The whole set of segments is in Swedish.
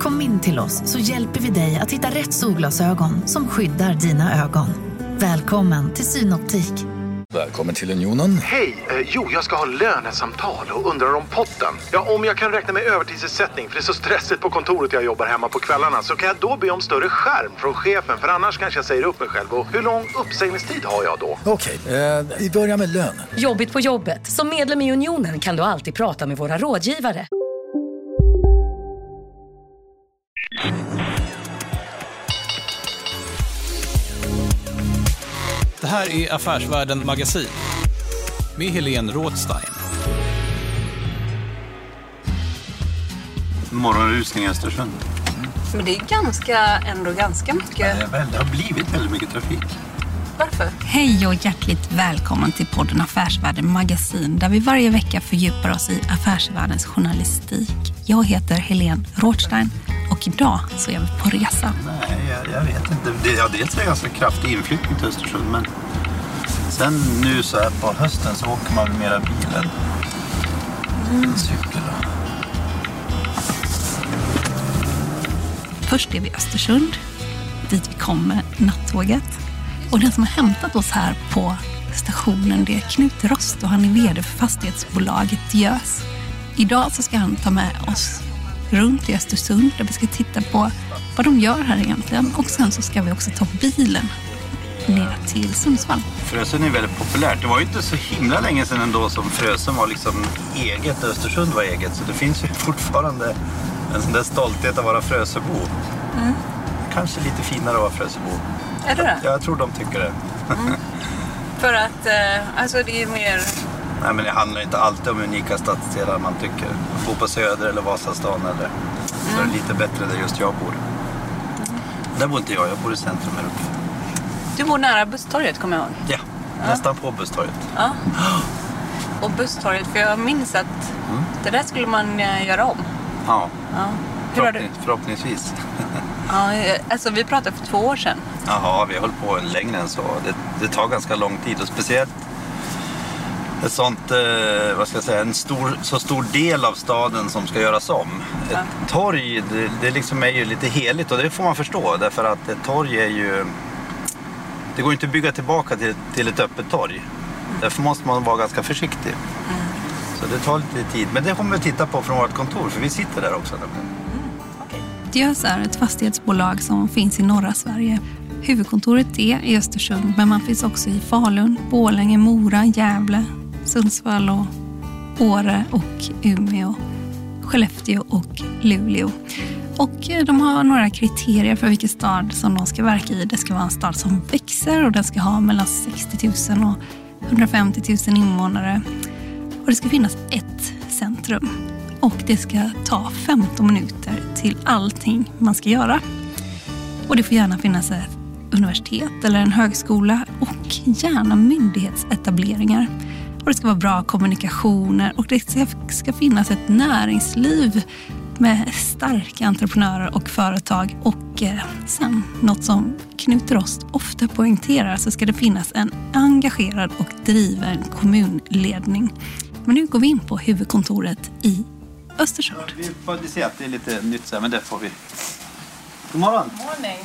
Kom in till oss så hjälper vi dig att hitta rätt solglasögon som skyddar dina ögon. Välkommen till Synoptik. Välkommen till Unionen. Hej! Eh, jo, jag ska ha lönesamtal och undrar om potten. Ja, om jag kan räkna med övertidsersättning för det är så stressigt på kontoret jag jobbar hemma på kvällarna så kan jag då be om större skärm från chefen för annars kanske jag säger upp mig själv. Och hur lång uppsägningstid har jag då? Okej, eh, vi börjar med lön. Jobbigt på jobbet. Som medlem i Unionen kan du alltid prata med våra rådgivare. Det här är Affärsvärlden Magasin med Helene Rådstein. Morgonrusning i Östersund. Men det är ganska, ändå ganska mycket. Det, är väl, det har blivit väldigt mycket trafik. Varför? Hej och hjärtligt välkommen till podden Affärsvärlden Magasin där vi varje vecka fördjupar oss i affärsvärldens journalistik. Jag heter Helene Rådstein och idag så är vi på resa. Nej, jag, jag vet inte. Det, ja, dels är det ganska kraftig inflyttning till Östersund men sen nu så här på hösten så åker man mera bilen. Mm. Cykel. Först är vi i Östersund, dit vi kom med nattåget. Och den som har hämtat oss här på stationen det är Knut Rost och han är VD för fastighetsbolaget Diös. Idag så ska han ta med oss runt i Östersund där vi ska titta på vad de gör här egentligen. Och sen så ska vi också ta bilen ner till Sundsvall. Frösön är väldigt populärt. Det var ju inte så himla länge sedan ändå som Frösön var liksom eget, Östersund var eget. Så det finns ju fortfarande en sån där stolthet att vara Frösöbo. Mm. Kanske lite finare att vara Frösöbo. Är det det? Ja, jag tror de tycker det. För att eh, alltså det är mer... Nej, men det handlar inte alltid om unika stadsdelar man tycker. Att bo på Söder eller Vasastan eller så är det lite bättre där just jag bor. Där bor inte jag, jag bor i centrum här uppe. Du bor nära busstorget kommer jag ihåg. Ja, nästan på busstorget. Ja. Och busstorget, för jag minns att Mm. det där skulle man eh, göra om. Ja, Ja. Hur har du? förhoppning, förhoppningsvis. Ja, eh, alltså vi pratade för två år sedan. Jaha, vi har hållit på längre än så. Det, det tar ganska lång tid och speciellt ett sånt, eh, vad ska jag säga, en stor, så stor del av staden som ska göras om. Ett torg, det, det liksom är ju lite heligt och det får man förstå därför att ett torg är ju, det går ju inte att bygga tillbaka till, till ett öppet torg. Därför måste man vara ganska försiktig. Så det tar lite tid. Men det kommer vi titta på från vårt kontor för vi sitter där också. Diös är ett fastighetsbolag som finns i norra Sverige. Huvudkontoret är i Östersund, men man finns också i Falun, Borlänge, Mora, Gävle, Sundsvall och Åre och Umeå, Skellefteå och Luleå. Och eh, de har några kriterier för vilken stad som de ska verka i. Det ska vara en stad som växer och den ska ha mellan 60 000 och 150 000 invånare. Och det ska finnas ett centrum. Och det ska ta 15 minuter till allting man ska göra. Och det får gärna finnas ett universitet eller en högskola och gärna myndighetsetableringar. Och det ska vara bra kommunikationer och det ska, ska finnas ett näringsliv med starka entreprenörer och företag. Och eh, sen något som Knut Rost ofta poängterar så ska det finnas en engagerad och driven kommunledning. Men nu går vi in på huvudkontoret i Östersund. Vi får se att det är lite nytt så här, men det får vi. God morgon! Morning.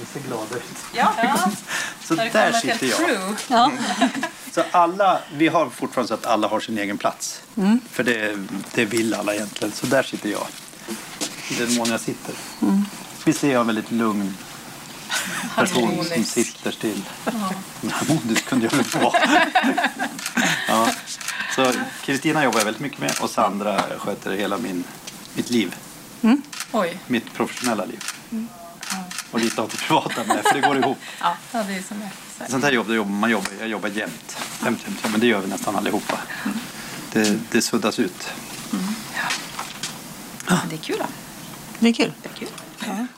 Ni ser glada ut. Ja. Så där sitter jag. Ja. Så alla, vi har fortfarande så att alla har sin egen plats. För det, det vill alla egentligen. Så där sitter jag. I den mån jag sitter. Vi ser jag en väldigt lugn person som sitter still. Harmonisk kunde jag väl vara. ja. Så Kristina jobbar jag väldigt mycket med och Sandra sköter hela min, mitt liv. Oj. Mitt professionella liv. Och lite av det privata med, för det går ihop. Ja, det är som säger. Sånt här jobb, det jobbar man jobbar, jag jobbar jämt. jämt, jämt. Ja, men det gör vi nästan allihopa. Det, det suddas ut. Det är kul då. Det är kul. Det är kul.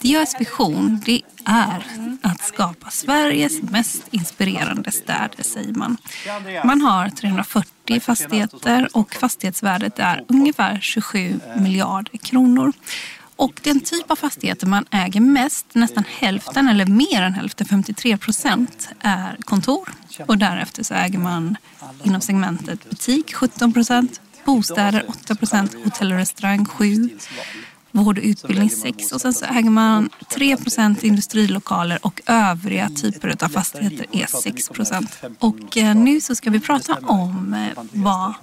Diös vision det är att skapa Sveriges mest inspirerande städer, säger man. Man har 340 fastigheter och fastighetsvärdet är ungefär 27 miljarder kronor. Och den typ av fastigheter man äger mest, nästan hälften eller mer än hälften, 53 procent, är kontor. Och därefter så äger man inom segmentet butik 17 procent, bostäder 8 procent, hotell och restaurang 7 vård och utbildning 6 och sen så äger man 3% industrilokaler och övriga typer av fastigheter är 6 Och eh, nu så ska vi prata om eh, vad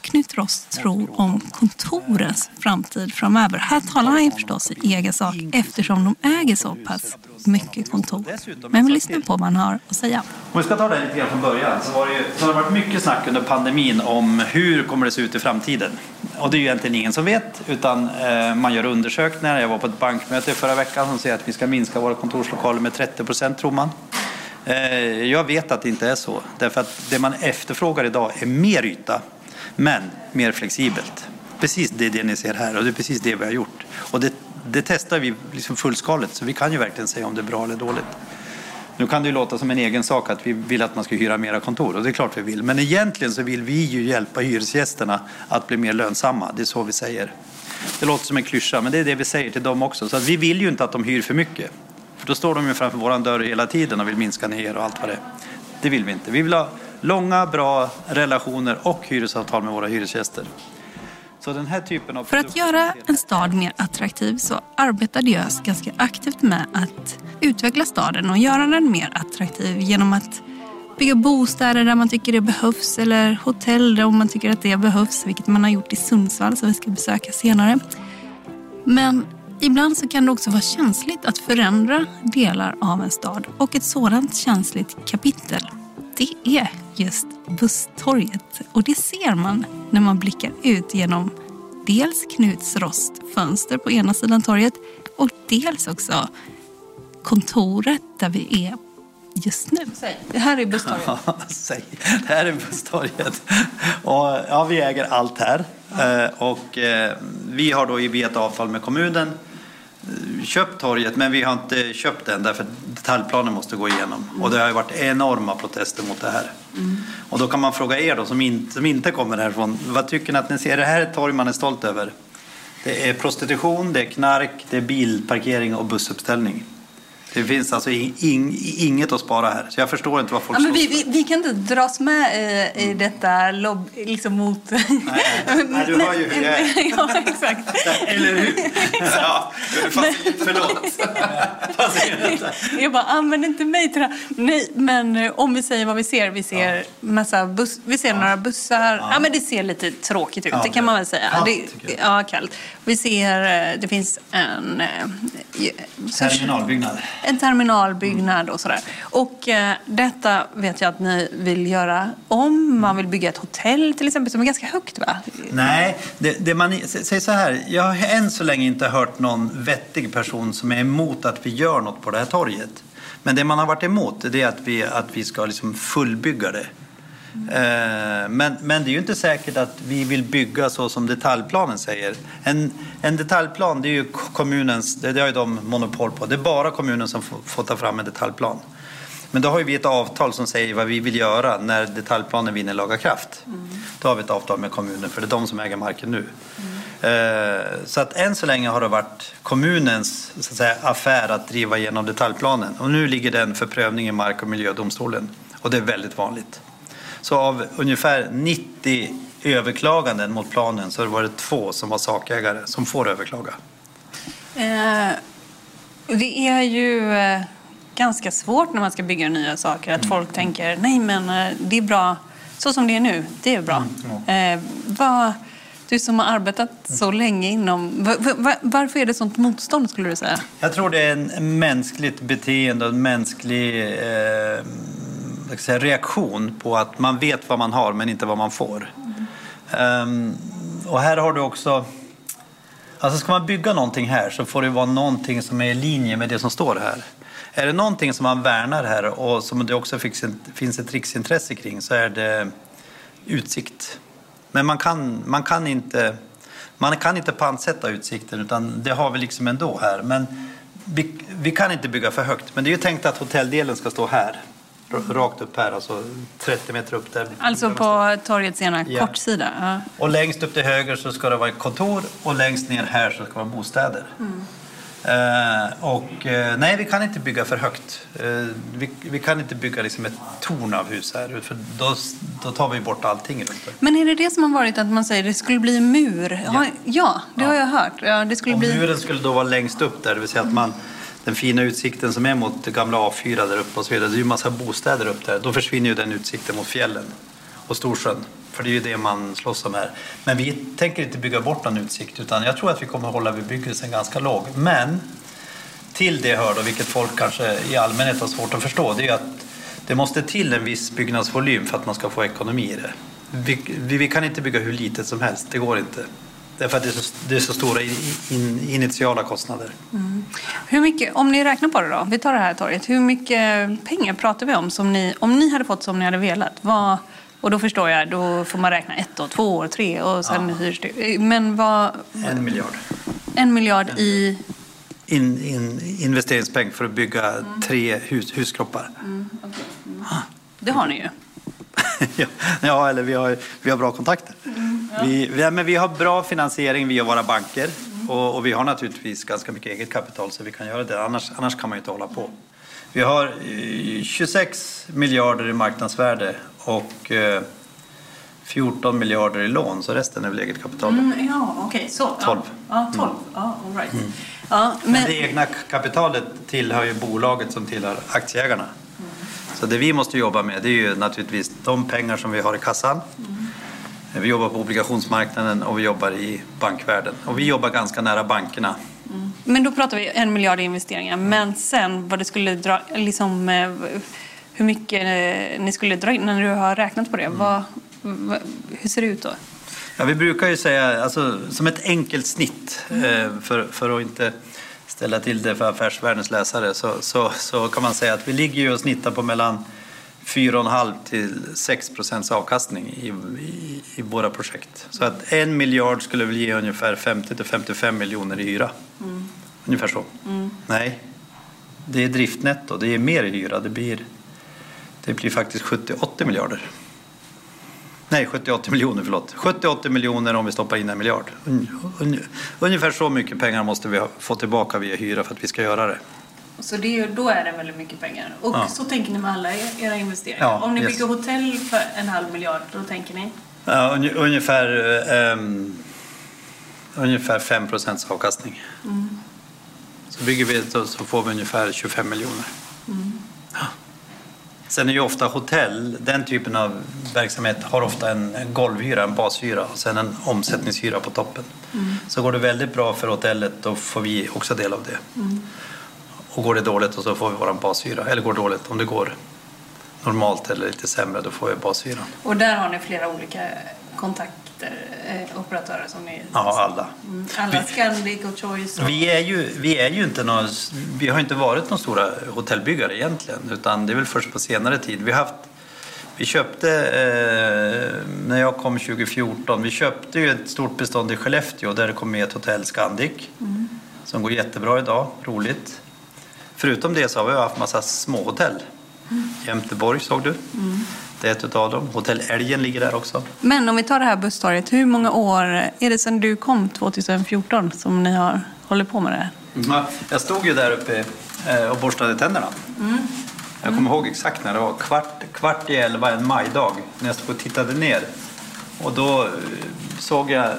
Knut Ross tror om kontorens framtid framöver. Här talar han ju förstås i egen sak eftersom de äger så pass mycket kontor. Men vi lyssnar på vad han har att säga. Om vi ska ta det lite grann från början så, var det ju, så har det varit mycket snack under pandemin om hur kommer det se ut i framtiden. Och det är ju egentligen ingen som vet utan eh, man gör undersökningar. Jag var på ett bankmöte förra veckan som säger att vi ska minska våra kontorslokaler med 30 procent tror man. Eh, jag vet att det inte är så därför att det man efterfrågar idag är mer yta men mer flexibelt. Precis det, är det ni ser här och det är precis det vi har gjort. Och det, det testar vi liksom fullskaligt så vi kan ju verkligen säga om det är bra eller dåligt. Nu kan det ju låta som en egen sak att vi vill att man ska hyra mera kontor och det är klart vi vill. Men egentligen så vill vi ju hjälpa hyresgästerna att bli mer lönsamma. Det är så vi säger. Det låter som en klyscha men det är det vi säger till dem också. Så vi vill ju inte att de hyr för mycket. För då står de ju framför våran dörr hela tiden och vill minska ner och allt vad det är. Det vill vi inte. Vi vill ha långa, bra relationer och hyresavtal med våra hyresgäster. För att göra en stad mer attraktiv så arbetar Diös ganska aktivt med att utveckla staden och göra den mer attraktiv genom att bygga bostäder där man tycker det behövs eller hotell där man tycker att det behövs, vilket man har gjort i Sundsvall som vi ska besöka senare. Men ibland så kan det också vara känsligt att förändra delar av en stad och ett sådant känsligt kapitel det är just Busstorget. Och det ser man när man blickar ut genom dels Knuts Rost fönster på ena sidan torget och dels också kontoret där vi är just nu. Säg. Det här är Busstorget. Säg. Det här är Busstorget. Och, ja, vi äger allt här. Eh, och eh, vi har då via ett avtal med kommunen köpt torget men vi har inte köpt den därför detaljplanen måste gå igenom. Och det har ju varit enorma protester mot det här. Mm. Och då kan man fråga er då som, in, som inte kommer härifrån. Vad tycker ni att ni ser? Det här ett torg man är stolt över. Det är prostitution, det är knark, det är bilparkering och bussuppställning. Det finns alltså ing, inget att spara här. Så jag förstår inte vad folk ja, men vi, vi, vi, kan inte dras med i, i detta lobb, liksom mot... Nej, nej, du hör ju hur jag är. ja, exakt. Eller hur? ja, fast, förlåt. jag bara, använd inte mig till det Nej, men eh, om vi säger vad vi ser. Vi ser, ja. massa buss, vi ser ja. några bussar. Ja. ja. men det ser lite tråkigt ut, det kan man väl säga. Kallt, det, ja, kallt. Vi ser, eh, det finns en... Eh, Terminalbyggnad en terminalbyggnad och sådär. Och eh, detta vet jag att ni vill göra om. Man vill bygga ett hotell till exempel som är ganska högt va? Nej, det, det man säger så här. Jag har än så länge inte hört någon vettig person som är emot att vi gör något på det här torget. Men det man har varit emot är att vi, att vi ska liksom fullbygga det. Eh, men, men det är ju inte säkert att vi vill bygga så som detaljplanen säger. En, en detaljplan det är ju kommunens, det, det har ju de monopol på. Det är bara kommunen som får, får ta fram en detaljplan. Men då har vi ett avtal som säger vad vi vill göra när detaljplanen vinner laga kraft. Mm. Då har vi ett avtal med kommunen för det är de som äger marken nu. Mm. Så att än så länge har det varit kommunens så att säga, affär att driva igenom detaljplanen. Och nu ligger den för prövning i Mark och miljödomstolen. Och det är väldigt vanligt. Så av ungefär 90 överklaganden mot planen så har det två som var sakägare som får överklaga. Eh, det är ju eh, ganska svårt när man ska bygga nya saker att mm. folk tänker nej men eh, det är bra så som det är nu, det är bra. Mm, eh, vad, du som har arbetat så länge inom... Var, var, varför är det sånt motstånd skulle du säga? Jag tror det är en mänskligt beteende och en mänsklig eh, säga, reaktion på att man vet vad man har men inte vad man får. Mm. Um, och här har du också... Alltså ska man bygga någonting här så får det vara någonting som är i linje med det som står här. Är det någonting som man värnar här och som det också finns ett riksintresse kring så är det utsikt. Men man kan, man kan inte Man kan inte pantsätta utsikten utan det har vi liksom ändå här. Men vi, vi kan inte bygga för högt. Men det är ju tänkt att hotelldelen ska stå här. Rakt upp här, alltså 30 meter upp där. Alltså på torgets ena Ja. kortsida? Ja. Och längst upp till höger så ska det vara ett kontor och längst ner här så ska det vara bostäder. Eh, och eh, nej, vi kan inte bygga för högt. Eh, vi, vi kan inte bygga liksom ett torn av hus här för då, då tar vi bort allting runt det. Men är det det som har varit att man säger att det skulle bli mur? Ja, ja det har jag hört. Ja, det skulle Och bli... muren skulle då vara längst upp där, det vill säga att man den fina utsikten som är mot gamla A4 där uppe och så vidare. Det är ju massa bostäder upp där. Då försvinner ju den utsikten mot fjällen och Storsjön. För det är ju det man slåss om här. Men vi tänker inte bygga bort någon utsikt utan jag tror att vi kommer hålla bebyggelsen ganska låg. Men till det hör då, vilket folk kanske i allmänhet har svårt att förstå, det är att det måste till en viss byggnadsvolym för att man ska få ekonomi i det. Vi, vi kan inte bygga hur litet som helst, det går inte. Därför att det är så, det är så stora in, in, initiala kostnader. Mm. Hur mycket, om ni räknar på det då, vi tar det här torget, hur mycket pengar pratar vi om som ni, om ni hade fått som ni hade velat? Vad, och då förstår jag, då får man räkna ett år, två år, tre och sen hyrs det. Men vad, En miljard. en miljard i... In, in, investeringspeng för att bygga tre hus, huskroppar. Det har ni ju. ja, ja, eller vi har, vi har bra kontakter. Vi, vi, men vi har bra finansiering via våra banker och, och vi har naturligtvis ganska mycket eget kapital så vi kan göra det. Annars, annars kan man ju inte hålla på. Vi har eh, 26 miljarder i marknadsvärde och eh, 14 miljarder i lån, så resten är väl eget kapital. Mm, ja, okej, så. 12. Ja, 12. Ja, all right. Ja, Men men, det egna kapitalet tillhör ju bolaget som tillhör aktieägarna. Så det vi måste jobba med det är ju naturligtvis de pengar som vi har i kassan. Vi jobbar på obligationsmarknaden och vi jobbar i bankvärlden. Och vi jobbar ganska nära bankerna. men då pratar vi en miljard i investeringar. Men sen vad det skulle dra, liksom, eh, hur mycket eh, ni skulle dra in när du har räknat på det. Vad, vad, hur ser det ut då? Ja, vi brukar ju säga, alltså, som ett enkelt snitt, eh, för, för att inte ställa till det för affärsvärldens läsare, så, så, så kan man säga att vi ligger ju och snittar på mellan 4,5 till 6 procents avkastning i, i, i våra projekt. Så att en miljard skulle väl ge ungefär 50 till 55 miljoner i hyra. Ungefär så. Nej, det är driftnetto, det är mer i hyra. Det blir, det blir faktiskt 70-80 miljarder. Nej, 70-80 miljoner, förlåt. 70-80 miljoner om vi stoppar in en miljard. Un, un, ungefär så mycket pengar måste vi få tillbaka via hyra för att vi ska göra det. Så det, är- då är det väldigt mycket pengar. Och Ja. så tänker ni med alla era investeringar. Ja, Om ni yes. bygger hotell för en halv miljard, då tänker ni? Ja, un, ungefär, ehm, ungefär 5 procents avkastning. Så bygger vi så, så får vi ungefär 25 miljoner. Ja. Sen är ju ofta hotell, den typen av verksamhet har ofta en, golvhyra, en bashyra och sen en omsättningshyra på toppen. Så går det väldigt bra för hotellet då får vi också del av det. Och går det dåligt och så får vi vår bashyra. Eller går det dåligt, om det går normalt eller lite sämre, då får vi bashyran. Och där har ni flera olika kontakter, eh, operatörer som ni... Ja, alla. Mm, alla Scandic och Choice och... Vi är ju, vi är ju inte några, vi har inte varit några stora hotellbyggare egentligen, utan det är väl först på senare tid. Vi, haft, vi köpte, eh, när jag kom 2014, vi köpte ju ett stort bestånd i Skellefteå där det kom med ett hotell Scandic som går jättebra idag, roligt. Förutom det så har vi haft massa småhotell. Jämteborg såg du, det är ett av dem. Hotell Älgen ligger där också. Men om vi tar det här busstorget, hur många år är det sedan du kom 2014 som ni har hållit på med det här? Ja, jag stod ju där uppe eh, och borstade tänderna. Jag kommer ihåg exakt när det var kvart, kvart i elva en majdag när jag stod och tittade ner. Och då eh, såg jag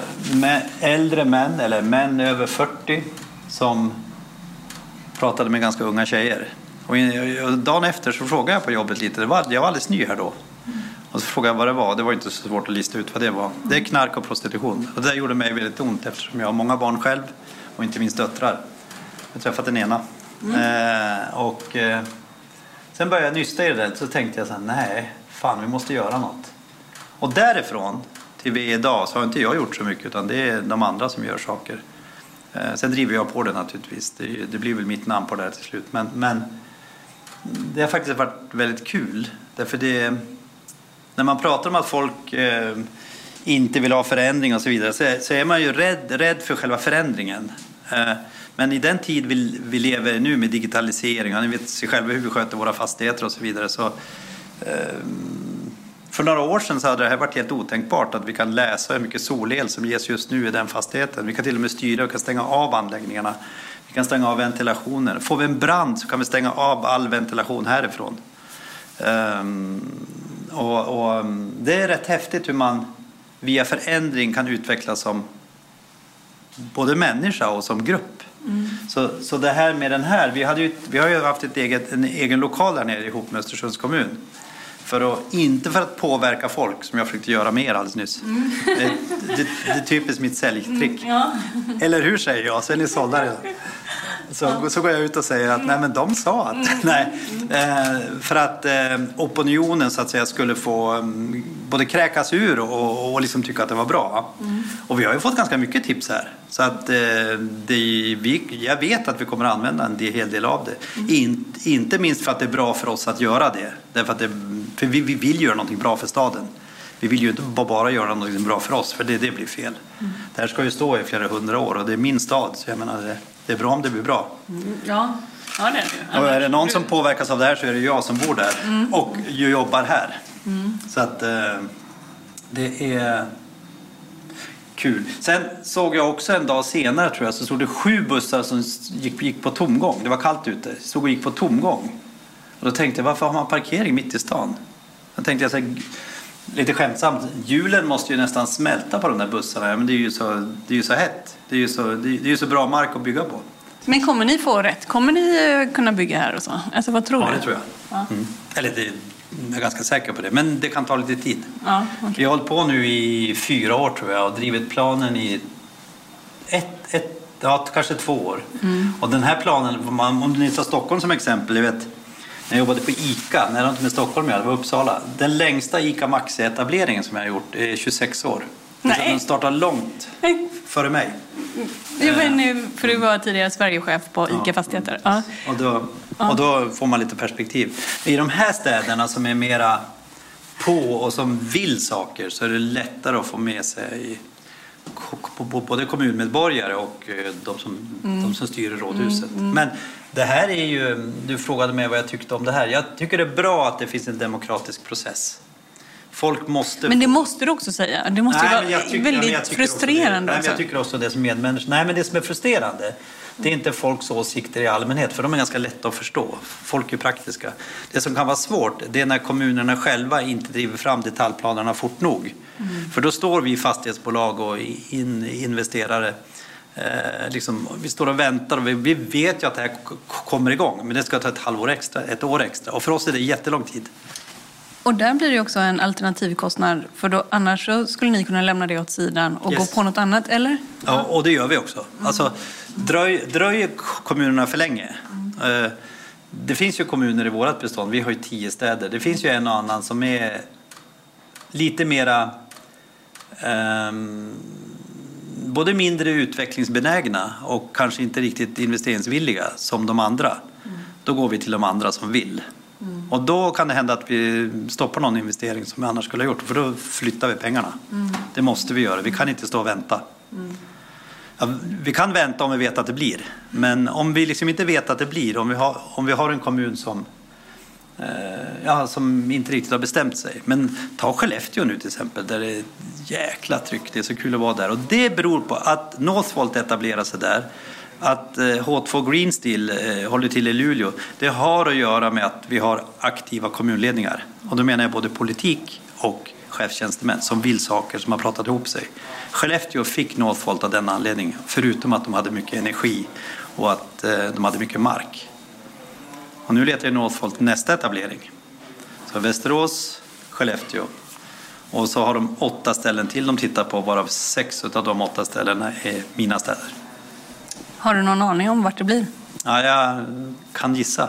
äldre män, eller män över 40, som pratade med ganska unga tjejer. Och dagen efter så frågade jag på jobbet lite, jag var alldeles ny här då. Och så frågade jag vad det var, det var inte så svårt att lista ut vad det var. Det är knark och prostitution. Och det där gjorde mig väldigt ont eftersom jag har många barn själv och inte minst döttrar. Jag har träffat den ena. Eh, och eh, sen började jag nysta i det där så tänkte jag så här, nej, fan vi måste göra något. Och därifrån till vi idag så har inte jag gjort så mycket utan det är de andra som gör saker. Eh, sen driver jag på det naturligtvis. Det, det blir väl mitt namn på det här till slut. Men, men det har faktiskt varit väldigt kul. Därför det, när man pratar om att folk eh, inte vill ha förändring och så vidare så, så är man ju rädd, rädd för själva förändringen. Eh, men i den tid vi, vi lever nu med digitalisering, och ni vet sig själva hur vi sköter våra fastigheter och så vidare. Så, eh, för några år sedan så hade det här varit helt otänkbart att vi kan läsa hur mycket solel som ges just nu i den fastigheten. Vi kan till och med styra och kan stänga av anläggningarna. Vi kan stänga av ventilationen. Får vi en brand så kan vi stänga av all ventilation härifrån. Um, och, och, det är rätt häftigt hur man via förändring kan utvecklas som både människa och som grupp. Mm. Så, så det här med den här, vi, hade ju, vi har ju haft ett eget, en egen lokal där nere ihop med Östersunds kommun. För att, inte för att påverka folk, som jag försökte göra med er alldeles nyss. Mm. Det, det, det, är typiskt mitt säljtrick. Mm, ja. Eller hur säger jag, så är ni sålda redan. Så, ja. så går jag ut och säger att nej men de sa att. Mm. nej. Eh, för att eh, opinionen så att säga skulle få um, både kräkas ur och, och liksom tycka att det var bra. Mm. Och vi har ju fått ganska mycket tips här. Så att eh, det, vi, jag vet att vi kommer att använda en hel del av det. Mm. In, inte minst för att det är bra för oss att göra det. Därför att det, för vi, vi vill göra någonting bra för staden. Vi vill ju inte bara göra något bra för oss, för det, det blir fel. Mm. Det här ska ju stå i flera hundra år och det är min stad, så jag menar det, det är bra om det blir bra. Mm. Ja. ja, det är det. Och är det någon som påverkas av det här så är det jag som bor där mm. och jobbar här. Mm. Så att eh, det är kul. Sen såg jag också en dag senare tror jag så stod det sju bussar som gick, gick på tomgång. Det var kallt ute, stod och gick på tomgång. Och då tänkte jag varför har man parkering mitt i stan? Då tänkte jag så här, lite skämtsamt, hjulen måste ju nästan smälta på de där bussarna. Men det är ju så, det är ju så hett. Det är ju så, det är, ju så bra mark att bygga på. Men kommer ni få rätt? Kommer ni eh, kunna bygga här och så? Alltså vad tror ja, du? Ja, det tror jag. Ja. Mm. Eller det, jag är ganska säker på det. Men det kan ta lite tid. Ja, okay. Vi har hållit på nu i fyra år tror jag och drivit planen i ett, ett ja, kanske två år. Mm. Och den här planen, om ni tar Stockholm som exempel, jag vet när jag jobbade på ICA, när jag inte med Stockholm jag, det var Uppsala. Den längsta ICA Maxi-etableringen som jag har gjort är 26 år. Nej. Den startade långt före mig. Jag vet nu, för du var tidigare Sverigechef på ICA Fastigheter. Ja. Och, då, och då får man lite perspektiv. I de här städerna som är mera på och som vill saker så är det lättare att få med sig både kommunmedborgare och eh, de som, mm. de som styr rådhuset. Mm, mm. Men det här är ju, du frågade mig vad jag tyckte om det här. Jag tycker det är bra att det finns en demokratisk process. Folk måste... Men det måste du också säga. Det måste nej, vara tycker, väldigt frustrerande. Det, nej, jag tycker också det som medmänniska. Nej, men det som är frustrerande det är inte folks åsikter i allmänhet, för de är ganska lätta att förstå. Folk är praktiska. Det som kan vara svårt, det är när kommunerna själva inte driver fram detaljplanerna fort nog. Mm. För då står vi fastighetsbolag och in, investerare Eh, liksom, vi står och väntar och vi, vi, vet ju att det här kommer igång men det ska ta ett halvår extra, ett år extra och för oss är det jättelång tid. Och där blir det också en alternativkostnad för då, annars skulle ni kunna lämna det åt sidan och yes. gå på något annat, eller? Ja, och det gör vi också. Mm. Alltså, dröj, dröjer kommunerna för länge mm. eh, det finns ju kommuner i vårt bestånd, vi har ju tio städer. Det finns ju en och annan som är lite mera um, både mindre utvecklingsbenägna och kanske inte riktigt investeringsvilliga som de andra. Mm. Då går vi till de andra som vill. Mm. Och då kan det hända att vi stoppar någon investering som vi annars skulle ha gjort för då flyttar vi pengarna. Mm. Det måste vi göra, vi kan inte stå och vänta. Ja, vi kan vänta om vi vet att det blir, men om vi liksom inte vet att det blir, om vi har, om vi har en kommun som Eh, ja, som inte riktigt har bestämt sig. Men ta Skellefteå nu till exempel, där det är jäkla tryck. Det är så kul att vara där. Och det beror på att Northvolt etablerar sig där. Att eh, H2 Green Steel eh, håller till i Luleå. Det har att göra med att vi har aktiva kommunledningar. Och då menar jag både politik och chefstjänstemän som vill saker, som har pratat ihop sig. Skellefteå fick Northvolt av den anledningen, förutom att de hade mycket energi och att de hade mycket mark. Och nu letar Northvolt nästa etablering. Så Västerås, Skellefteå. Och så har de åtta ställen till de tittar på, varav sex av de åtta ställena är mina städer. Har du någon aning om vart det blir? Ja, jag kan gissa.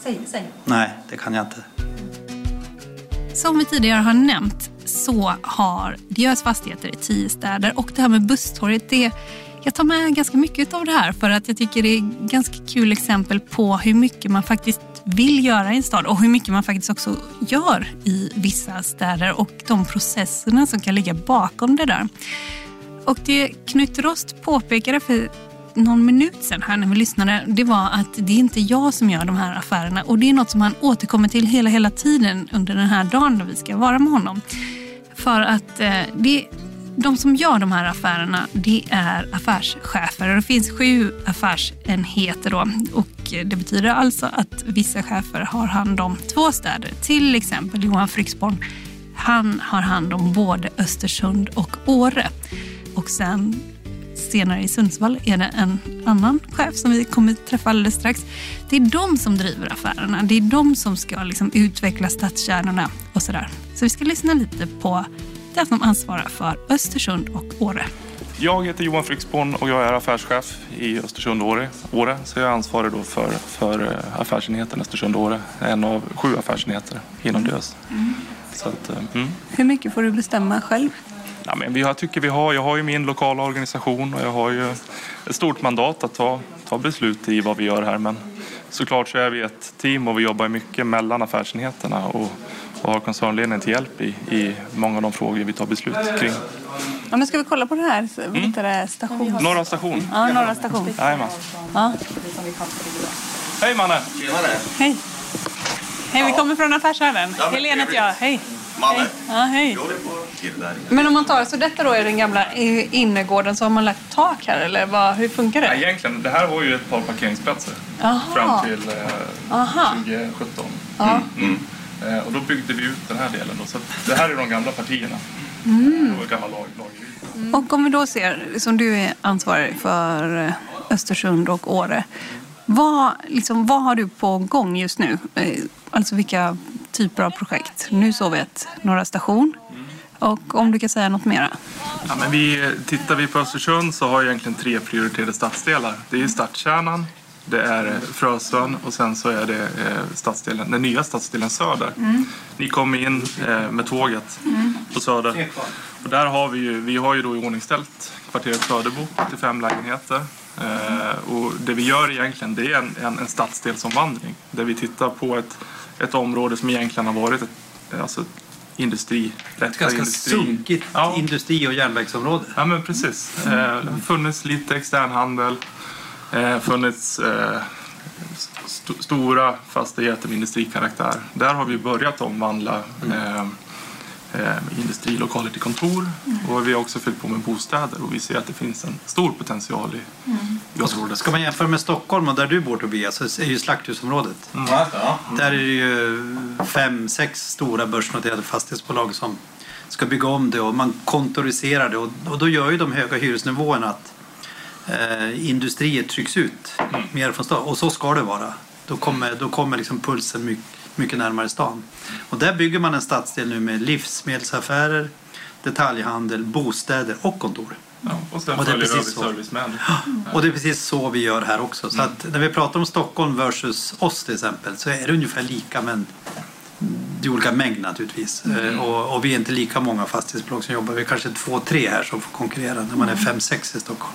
Säg, säg. Nej, det kan jag inte. Som vi tidigare har nämnt så har Diös fastigheter i tio städer och det här med busstorget det jag tar med ganska mycket av det här för att jag tycker det är ganska kul exempel på hur mycket man faktiskt vill göra i en stad och hur mycket man faktiskt också gör i vissa städer och de processerna som kan ligga bakom det där. Och det Knut Rost påpekade för någon minut sedan här när vi lyssnade, det var att det är inte jag som gör de här affärerna och det är något som han återkommer till hela, hela tiden under den här dagen då vi ska vara med honom. För att eh, det, de som gör de här affärerna, det är affärschefer. Det finns sju affärsenheter då och det betyder alltså att vissa chefer har hand om två städer. Till exempel Johan Fryksborn, Han har hand om både Östersund och Åre. Och sen senare i Sundsvall är det en annan chef som vi kommer träffa alldeles strax. Det är de som driver affärerna. Det är de som ska liksom utveckla stadskärnorna och sådär. Så vi ska lyssna lite på den som ansvarar för Östersund och Åre. Jag heter Johan Fryxborn och jag är affärschef i Östersund och Åre. Åre. Så jag är ansvarig då för, för eh, affärsenheten Östersund och Åre. En av sju affärsenheter inom DÖS. Mm. Så att, eh, mm. Hur mycket får du bestämma själv? Ja, men vi, jag tycker vi har, jag har ju min lokala organisation och jag har ju ett stort mandat att ta, ta beslut i vad vi gör här. Men såklart så är vi ett team och vi jobbar mycket mellan affärsenheterna och, och har koncernledningen till hjälp i, i många av de frågor vi tar beslut kring. Ja, men ska vi kolla på det här? Heter det? Station? Norra station. Ja, Norra station. Jajamän. Ja. Hej Manne! Hej. Hej, vi kommer från Affärsvärlden. Ja, Helene heter jag. Hej. Hej. Ja, hej. Men om man tar, så detta då är den gamla innergården så har man lagt tak här eller vad, hur funkar Ja, det? egentligen, det här var ju ett par parkeringsplatser Jaha. fram till eh, Aha. 2017. Ja. Mm. Eh, och då byggde vi ut den här delen. Då, så att det här är de gamla partierna. Mm. Det var gamla lag, lager. Och om vi då ser, som du är ansvarig för eh, Östersund och Åre. Vad, liksom, vad har du på gång just nu? Eh, Alltså vilka typer av projekt? Nu såg vi ett Norra station. Och om du kan säga något mera? Ja, men vi, tittar vi på Östersund så har jag egentligen tre prioriterade stadsdelar. Det är stadskärnan, det är eh, Frösön och sen så är det eh, stadsdelen, den nya stadsdelen Söder. Ni kom in eh, med tåget på Söder. Och där har vi ju, vi har ju då iordningställt kvarteret Söderbo, 85 lägenheter. Eh, och det vi gör egentligen det är en, en, en stadsdelsomvandling där vi tittar på ett, ett område som egentligen har varit ett, alltså ett industri, lätta Ganska industri. sunkigt industri och järnvägsområde. Ja men precis. Eh, det har funnits lite externhandel. Eh, funnits eh, st stora fastigheter med industrikaraktär. Där har vi börjat omvandla eh, eh, industrilokaler till kontor. Och vi har också fyllt på med bostäder och vi ser att det finns en stor potential i, i området. Ska man jämföra med Stockholm och där du bor Tobias så är ju slakthusområdet. Mm. Där är det ju fem, sex stora börsnoterade fastighetsbolag som ska bygga om det och man kontoriserar det och, och då gör ju de höga hyresnivåerna att eh, industrier trycks ut mer från stan och så ska det vara. Då kommer, då kommer liksom pulsen mycket, mycket närmare stan. Och där bygger man en stadsdel nu med livsmedelsaffärer, detaljhandel, bostäder och kontor. Ja, och sen Och det är följer precis så. service med. Och det är precis så vi gör här också. Så att när vi pratar om Stockholm versus oss till exempel så är det ungefär lika men det är olika mängd naturligtvis. Eh, Och, och vi är inte lika många fastighetsbolag som jobbar. Vi är kanske två, tre här som får konkurrera när man är fem, sex i Stockholm.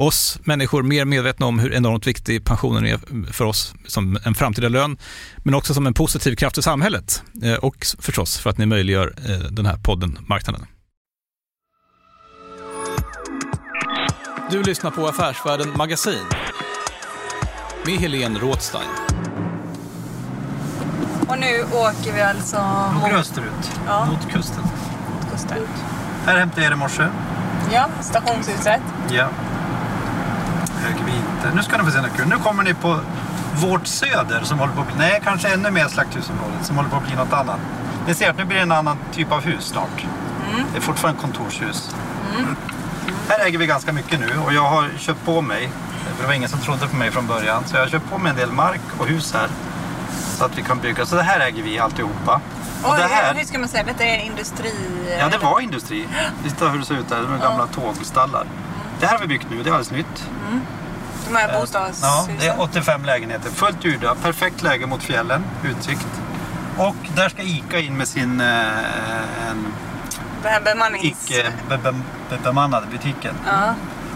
oss människor mer medvetna om hur enormt viktig pensionen är för oss som en framtida lön, men också som en positiv kraft i samhället eh, och förstås för att ni möjliggör eh, den här podden Marknaden. Du lyssnar på Affärsvärlden Magasin med Helene Rådstein. Och nu åker vi alltså mot... österut, ja. mot kusten. Mot kusten. Här hämtade jag er i morse. Ja, stationshuset. Ja. Höger vi inte. Nu ska ni få se något kul. Nu kommer ni på vårt söder som håller på att bli, nej kanske ännu mer slakthusområdet som håller på att bli något annat. Ni ser att nu blir det en annan typ av hus snart. Mm. Det är fortfarande kontorshus. Mm. Här äger vi ganska mycket nu och jag har köpt på mig, för det var ingen som trodde på mig från början, så jag har köpt på mig en del mark och hus här. Så att vi kan bygga. Så det här äger vi alltihopa. Och, och det här... Hur ska man säga? Detta är industri? Ja, det var industri. Titta hur det ser ut där. De gamla tågstallar. Det här har vi byggt nu. Det är alldeles nytt. Mm. De här eh, bostadshusen? Ja, det är 85 lägenheter. Fullt gjorda. Perfekt läge mot fjällen. Utsikt. Och där ska ICA in med sin eh, en bemannings... icke bemannade butiken. Ja.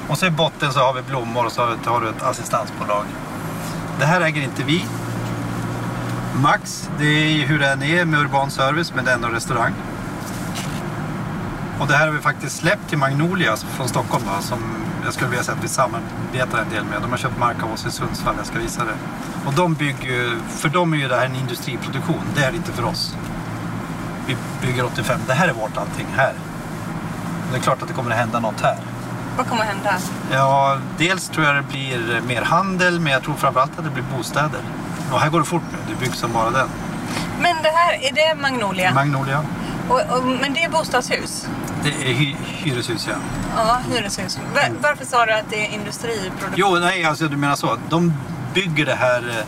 Och så i botten så har vi blommor och så har du ett assistansbolag. Det här äger inte vi. Max, det är hur det än är med urban service men det är ändå restaurang. Och det här har vi faktiskt släppt till Magnolia från Stockholm då, som jag skulle vilja säga att vi samarbetar en del med. De har köpt mark av oss i Sundsvall, jag ska visa det. Och de bygger, för dem är ju det här en industriproduktion, det är det inte för oss vi bygger 85. Det här är vårt allting här. Det är klart att det kommer att hända något här. Vad kommer att hända? Ja, dels tror jag det blir mer handel, men jag tror framförallt att det blir bostäder. Och här går det fort nu, det byggs som bara den. Men det här, är det Magnolia? Magnolia. Och, och, men det är bostadshus? Det är hy hyreshus, ja. Ja, hyreshus. Var, varför sa du att det är industriproduktion? Jo, nej, alltså du menar så. De bygger det här eh,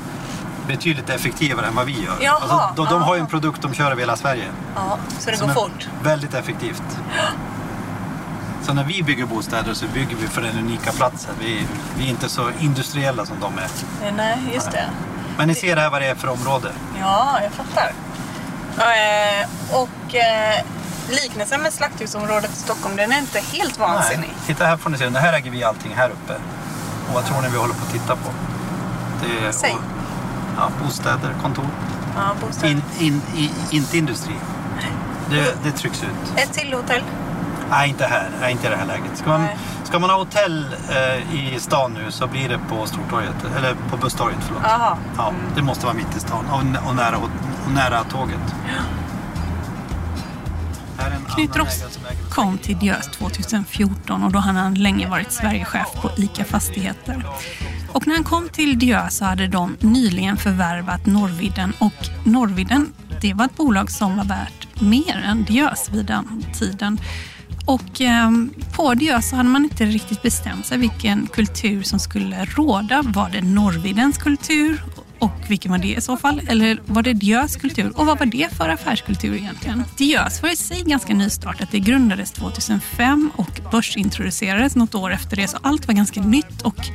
betydligt effektivare än vad vi gör. Jaha, alltså, de, de har ju en produkt de kör över hela Sverige. Ja, så det går fort? Väldigt effektivt. Så när vi bygger bostäder så bygger vi för den unika platsen. Vi, vi är inte så industriella som de är. Nej, just det. Men ni ser här vad det är för område. Ja, jag fattar. Eh, och eh, liknelsen med slakthusområdet i Stockholm, den är inte helt vansinnig. Nej. Titta här får ni se, här äger vi allting här uppe. Och vad tror ni vi håller på att titta på? Det är, Säg. Och, Ja, bostäder, kontor. Ja, bostäder. In, in, i, inte industri. Det, det trycks ut. Ett till hotell? Nej, inte här. Nej, inte i det här läget. Ska man, ska man ha hotell eh, i stan nu så blir det på Stortorget, eller på Busstorget. Förlåt. Aha. Ja, mm. Det måste vara mitt i stan och, och, nära, och nära tåget. Knut Rost kom till Diös 2014 och då hade han länge varit Sverigechef på ICA Fastigheter. Och när han kom till Diö så hade de nyligen förvärvat Norrvidden och Norrvidden det var ett bolag som var värt mer än Diös vid den tiden. Och eh, på Diö så hade man inte riktigt bestämt sig vilken kultur som skulle råda. Var det Norrviddens kultur och vilken var det i så fall? Eller var det Diös kultur? Och vad var det för affärskultur egentligen? Diös var i sig ganska nystartat. Det grundades 2005 och börsintroducerades något år efter det. Så allt var ganska nytt och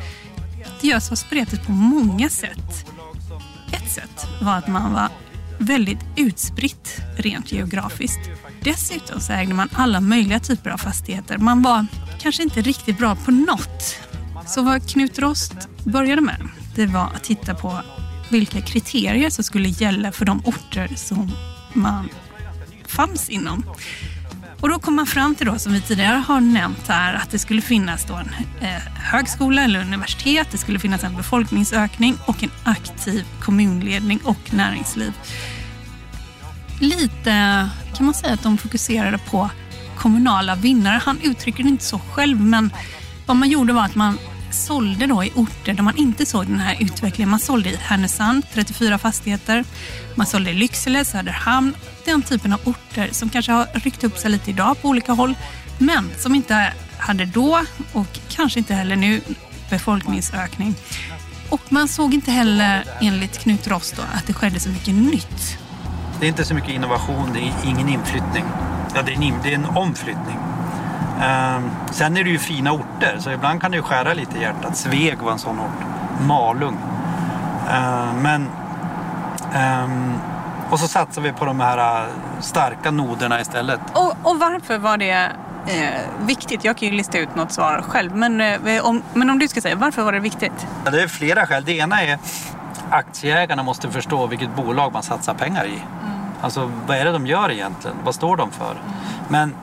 Diös var spretigt på många sätt. Ett sätt var att man var väldigt utspritt rent geografiskt. Dessutom så ägde man alla möjliga typer av fastigheter. Man var kanske inte riktigt bra på något. Så vad Knut Rost började med, det var att titta på vilka kriterier som skulle gälla för de orter som man fanns inom. Och då kom man fram till då, som vi tidigare har nämnt här, att det skulle finnas då en eh, högskola eller universitet, det skulle finnas en befolkningsökning och en aktiv kommunledning och näringsliv. Lite kan man säga att de fokuserade på kommunala vinnare. Han uttrycker det inte så själv, men vad man gjorde var att man sålde då i orter där man inte såg den här utvecklingen. Man sålde i Härnösand, 34 fastigheter. Man sålde i Lycksele, Söderhamn, den typen av orter som kanske har ryckt upp sig lite idag på olika håll, men som inte hade då och kanske inte heller nu befolkningsökning. Och man såg inte heller enligt Knut Ross då, att det skedde så mycket nytt. Det är inte så mycket innovation, det är ingen inflyttning. Ja, det, är en, det är en omflyttning. Um, sen är det ju fina orter, så ibland kan det ju skära lite i hjärtat. Sveg var en sån ort. Malung. Uh, men... Um, och så satsar vi på de här starka noderna istället. Och, och varför var det eh, viktigt? Jag kan ju lista ut något svar själv. Men, eh, om, men om du ska säga, varför var det viktigt? Ja, det är flera skäl. Det ena är aktieägarna måste förstå vilket bolag man satsar pengar i. Mm. Alltså vad är det de gör egentligen? Vad står de för? Mm. Men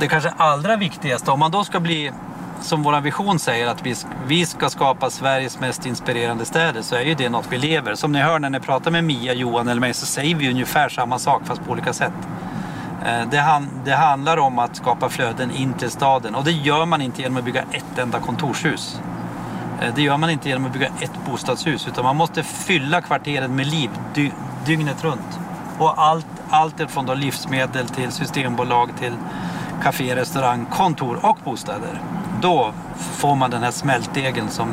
det kanske allra viktigaste, om man då ska bli som vår vision säger att vi, vi ska skapa Sveriges mest inspirerande städer så är ju det något vi lever. Som ni hör när ni pratar med Mia, Johan eller mig så säger vi ungefär samma sak fast på olika sätt. Eh, det, han, det handlar om att skapa flöden in till staden och det gör man inte genom att bygga ett enda kontorshus. Eh, det gör man inte genom att bygga ett bostadshus utan man måste fylla kvarteren med liv dy, dygnet runt. Och allt, allt från då livsmedel till systembolag till café, restaurang, kontor och bostäder. Då får man den här smältdegen som,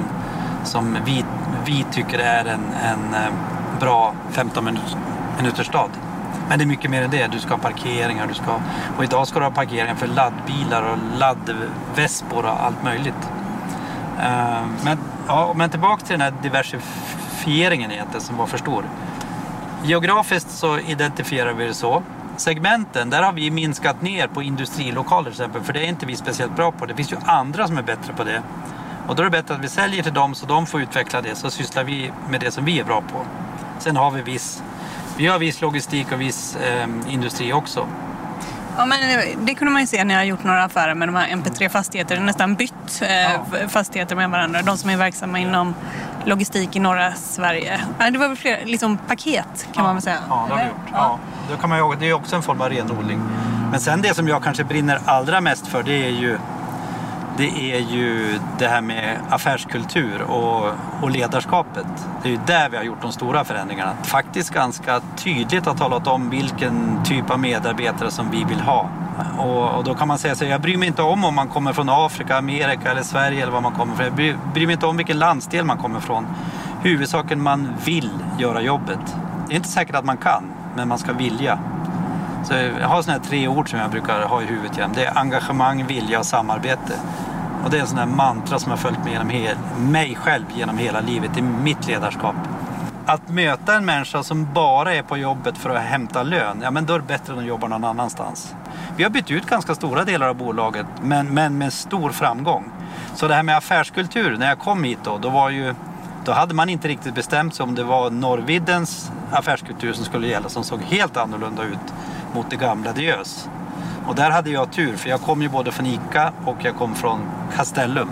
som vi, vi tycker är en, en eh, bra 15 minuters stad. Men det är mycket mer än det. Du ska ha parkeringar. Du ska, och idag ska du ha parkeringar för laddbilar och laddvespor och allt möjligt. Eh, men, ja, men tillbaka till den här diversifieringen egentligen som var för stor. Geografiskt så identifierar vi det så segmenten, där har vi minskat ner på industrilokaler till exempel, för det är inte vi speciellt bra på. Det finns ju andra som är bättre på det. Och då är det bättre att vi säljer till dem så de får utveckla det, så sysslar vi med det som vi är bra på. Sen har vi viss, vi har viss logistik och viss eh, industri också. Ja, men det kunde man ju se när jag har gjort några affärer med de här MP3-fastigheter, nästan bytt eh, ja. fastigheter med varandra. De som är verksamma inom logistik i norra Sverige. Det var väl fler liksom, paket kan ja. man väl säga? Ja, det har vi gjort. Ja. Då kan man, det är också en form av renodling. Men sen det som jag kanske brinner allra mest för det är ju det är ju det här med affärskultur och, och ledarskapet. Det är ju där vi har gjort de stora förändringarna. Faktiskt ganska tydligt har talat om vilken typ av medarbetare som vi vill ha. Och, och, då kan man säga så jag bryr mig inte om om man kommer från Afrika, Amerika eller Sverige eller var man kommer från. Jag bryr, bryr mig inte om vilken landsdel man kommer från. Huvudsaken man vill göra jobbet. Det är inte säkert att man kan, men man ska vilja. Så jag har sådana här tre ord som jag brukar ha i huvudet jämt. Det är engagemang, vilja och samarbete. Och det är en sån här mantra som har följt mig, genom hel, mig själv genom hela livet i mitt ledarskap. Att möta en människa som bara är på jobbet för att hämta lön, ja men då är det bättre än att jobba någon annanstans. Vi har bytt ut ganska stora delar av bolaget, men, men med stor framgång. Så det här med affärskultur, när jag kom hit då, då var ju då hade man inte riktigt bestämt sig om det var Norrviddens affärskultur som skulle gälla som såg helt annorlunda ut mot det gamla Diös. Och där hade jag tur för jag kom ju både från ICA och jag kom från Castellum.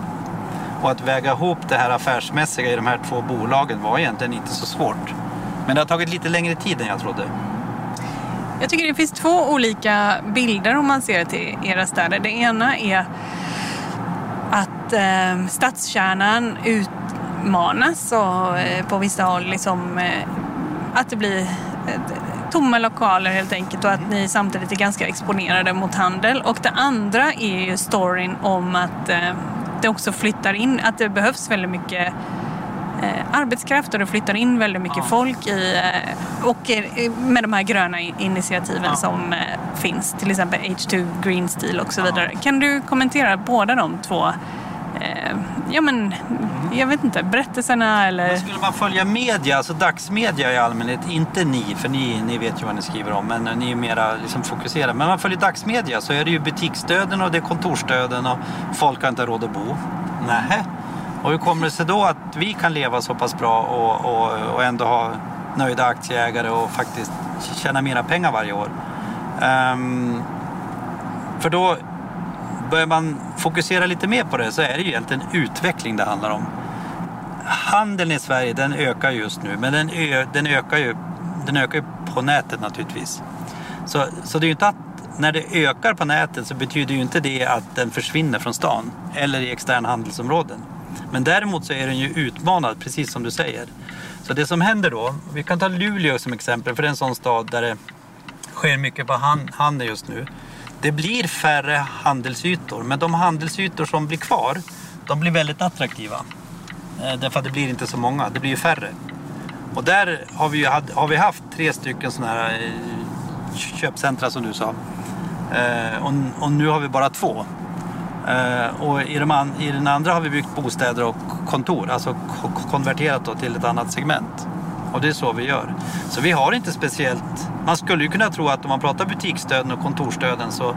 Och att väga ihop det här affärsmässiga i de här två bolagen var egentligen inte så svårt. Men det har tagit lite längre tid än jag trodde. Jag tycker det finns två olika bilder om man ser till era städer. Det ena är att eh, stadskärnan utmanas och eh, på vissa håll liksom, eh, att det blir tomma lokaler helt enkelt och att ni samtidigt är ganska exponerade mot handel. Och det andra är ju storyn om att eh, det också flyttar in, att det behövs väldigt mycket eh, arbetskraft och det flyttar in väldigt mycket ja. folk i, eh, och med de här gröna initiativen ja. som finns, till exempel H2 Green Steel och så vidare. Kan du kommentera båda de två Eh, ja men, jag vet inte, berättelserna eller... Men skulle man följa media, alltså dagsmedia i allmänhet, inte ni, för ni, ni vet ju vad ni skriver om, men ni är mera liksom fokuserade. Men om man följer dagsmedia så är det ju butiksdöden och det är kontorsdöden och folk har inte råd att bo. Nähä. Och hur kommer det sig då att vi kan leva så pass bra och, och, och ändå ha nöjda aktieägare och faktiskt tjäna mera pengar varje år? Um, För då börjar man fokusera lite mer på det så är det ju egentligen utveckling det handlar om. Handeln i Sverige den ökar just nu men den, ö, den, ökar, ju, den ökar ju på nätet naturligtvis. Så, så det är ju inte att när det ökar på nätet så betyder ju inte det att den försvinner från stan eller i externa handelsområden. Men däremot så är den ju utmanad, precis som du säger. Så det som händer då, vi kan ta Luleå som exempel, för det är en sån stad där det sker mycket på handel just nu. Det blir färre handelsytor, men de handelsytor som blir kvar, de blir väldigt attraktiva. Eh, därför att det blir inte så många, det blir ju färre. Och där har vi, ju, har vi haft tre stycken sådana här eh, köpcentra som du sa. Eh, och, nu har vi bara två. Och i, de i, den andra har vi byggt bostäder och kontor, alltså konverterat då till ett annat segment. Och det är så vi gör. Så vi har inte speciellt... Man skulle ju kunna tro att om man pratar butiksstöden och kontorstöden så,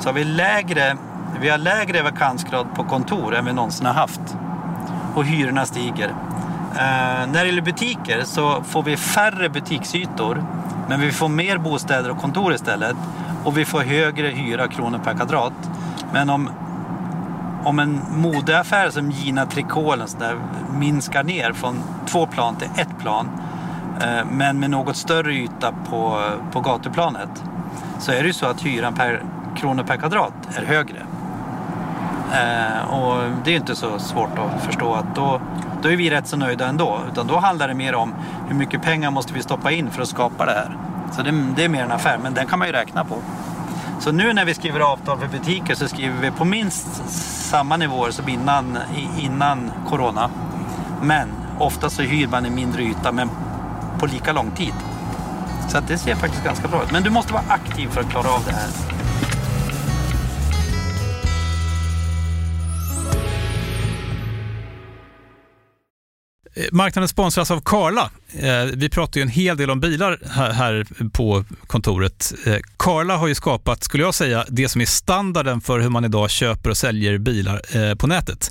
så har vi lägre, vi har lägre vakansgrad på kontor än vi någonsin har haft. Och hyrorna stiger. Eh, när det gäller butiker så får vi färre butiksytor men vi får mer bostäder och kontor istället. Och vi får högre hyra kronor per kvadrat. Men om om en modeaffär som Gina Tricot minskar ner från två plan till ett plan Eh, men med något större yta på, på gatuplanet så är det ju så att hyran per kronor per kvadrat är högre. Eh, och det är inte så svårt att förstå att då, då är vi rätt så nöjda ändå. Utan då handlar det mer om hur mycket pengar måste vi stoppa in för att skapa det här. Så det, det är mer en affär, men den kan man ju räkna på. Så nu när vi skriver avtal för butiker så skriver vi på minst samma nivåer som innan, innan corona. Men ofta så hyr man en mindre yta men på lika lång tid. Så det ser faktiskt ganska bra ut. Men du måste vara aktiv för att klara av det här. Eh, marknaden sponsras av Karla. Eh, vi pratar ju en hel del om bilar här på kontoret. Eh, Karla har ju skapat, skulle jag säga, det som är standarden för hur man idag köper och säljer bilar på nätet.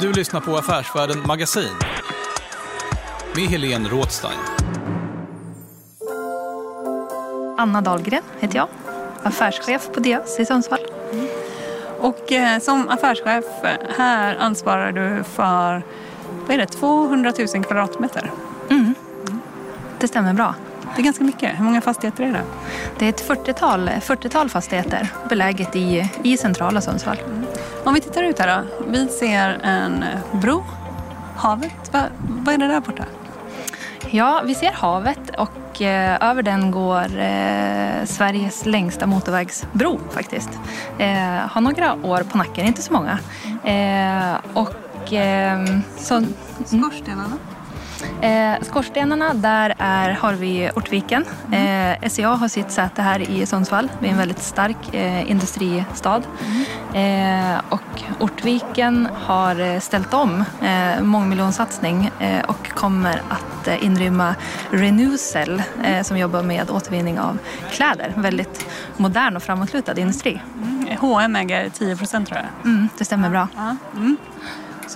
Du lyssnar på Affärsvärlden Magasin med Helene Rådstein. Anna Dahlgren heter jag, affärschef på Dias i Sundsvall. Och eh, som affärschef här ansvarar du för vad är det, 200 000 kvadratmeter? Mm. Det stämmer bra. Det är ganska mycket. Hur många fastigheter är det? Det är ett 40-tal 40 fastigheter beläget i, i centrala Sundsvall. Mm. Om vi tittar ut här då. Vi ser en bro, havet. Va, vad är det där borta? Ja, vi ser havet och eh, över den går eh, Sveriges längsta motorvägsbro faktiskt. Eh, har några år på nacken, inte så många. Eh, och ehm, så... Skorstenarna? Eh, skorstenarna, där är, har vi Ortviken. Mm. Eh, SCA har sitt säte här i Sundsvall. Vi är en väldigt stark eh, industristad. Mm. Och Ortviken har eh, ställt om eh, mångmiljonsatsning eh, och kommer att inrymma Renewcell som jobbar med återvinning av kläder. Väldigt modern och framåtlutad industri. Mm. H&M äger 10 procent tror jag. Mm, det stämmer bra. Mm.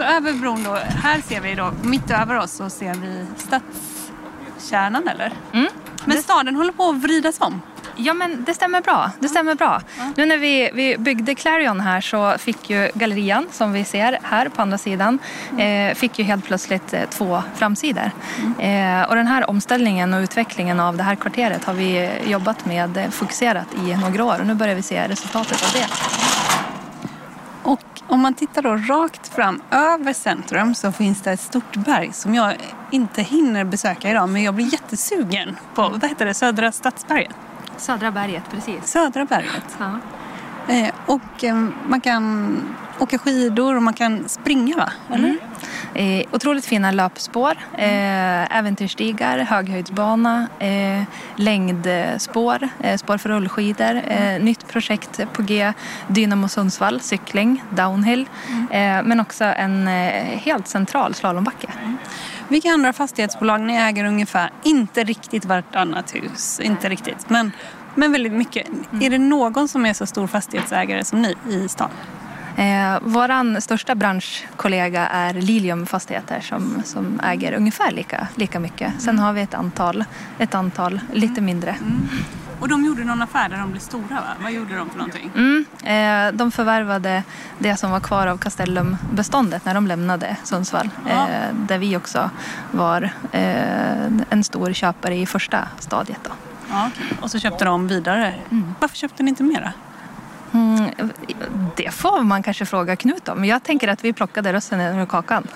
Så över bron då, här ser vi då, mitt över oss så ser vi stadskärnan eller? Mm. Men staden håller på att vridas om. Ja, men det stämmer bra. Det stämmer bra. Nu när vi, vi byggde Clarion här så fick ju gallerian, som vi ser här på andra sidan, eh, fick ju helt plötsligt eh, två framsidor. Eh, och den här omställningen och utvecklingen av det här kvarteret har vi jobbat med eh, fokuserat i några år och nu börjar vi se resultatet av det. Om man tittar då rakt fram över centrum så finns det ett stort berg som jag inte hinner besöka idag men jag blir jättesugen på. Vad heter det? Södra Stadsberget? Södra berget, precis. Södra berget. Ja. Eh, och eh, man kan åka skidor och man kan springa va? Eller? Eh, otroligt fina löpspår, äventyrsstigar, höghöjdsbana, längdspår, spår för rullskidor, eh, nytt projekt på G, Dynamo Sundsvall, cykling, downhill, eh, men också en helt central slalombacke. Vilka andra fastighetsbolag ni äger ungefär? Inte riktigt vartannat hus, inte riktigt. Men, men väldigt mycket. Är det någon som är så stor fastighetsägare som ni i stan? Eh, våran största branschkollega är Lilium Fastigheter som, som äger ungefär lika, lika mycket. Sen har vi ett antal, ett antal lite mindre. Och de gjorde någon affär där de blev stora va? Vad gjorde de för någonting? Mm, eh, de förvärvade det som var kvar av Castellum-beståndet när de lämnade Sundsvall. Ja. Eh, där vi också var eh, en stor köpare i första stadiet. Då. Ja, okej. Och så köpte de vidare. Varför köpte ni inte mera? Mm, det får man kanske fråga Knut om. Jag tänker att vi plockade russinen ur kakan.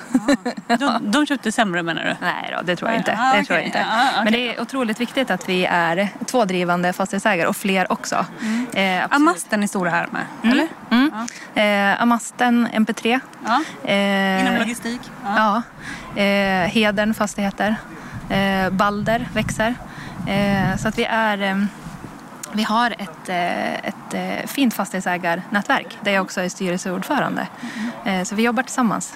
De, de köpte sämre menar du? Nej då, det tror jag inte. Ah, det tror jag inte. Ja, okej. Men det är otroligt viktigt att vi är två drivande fastighetsägare och fler också. Eh, absolut. Amasten är stora här med, eller? Mm. Eh, Amasten, MP3. Ja. Eh, Inom logistik? Ja. Eh, Hedern fastigheter. Eh, Balder växer. Eh, så att vi är... Eh, vi har ett, eh, ett eh, fint fastighetsägarnätverk där jag också är styrelseordförande. Eh, så vi jobbar tillsammans.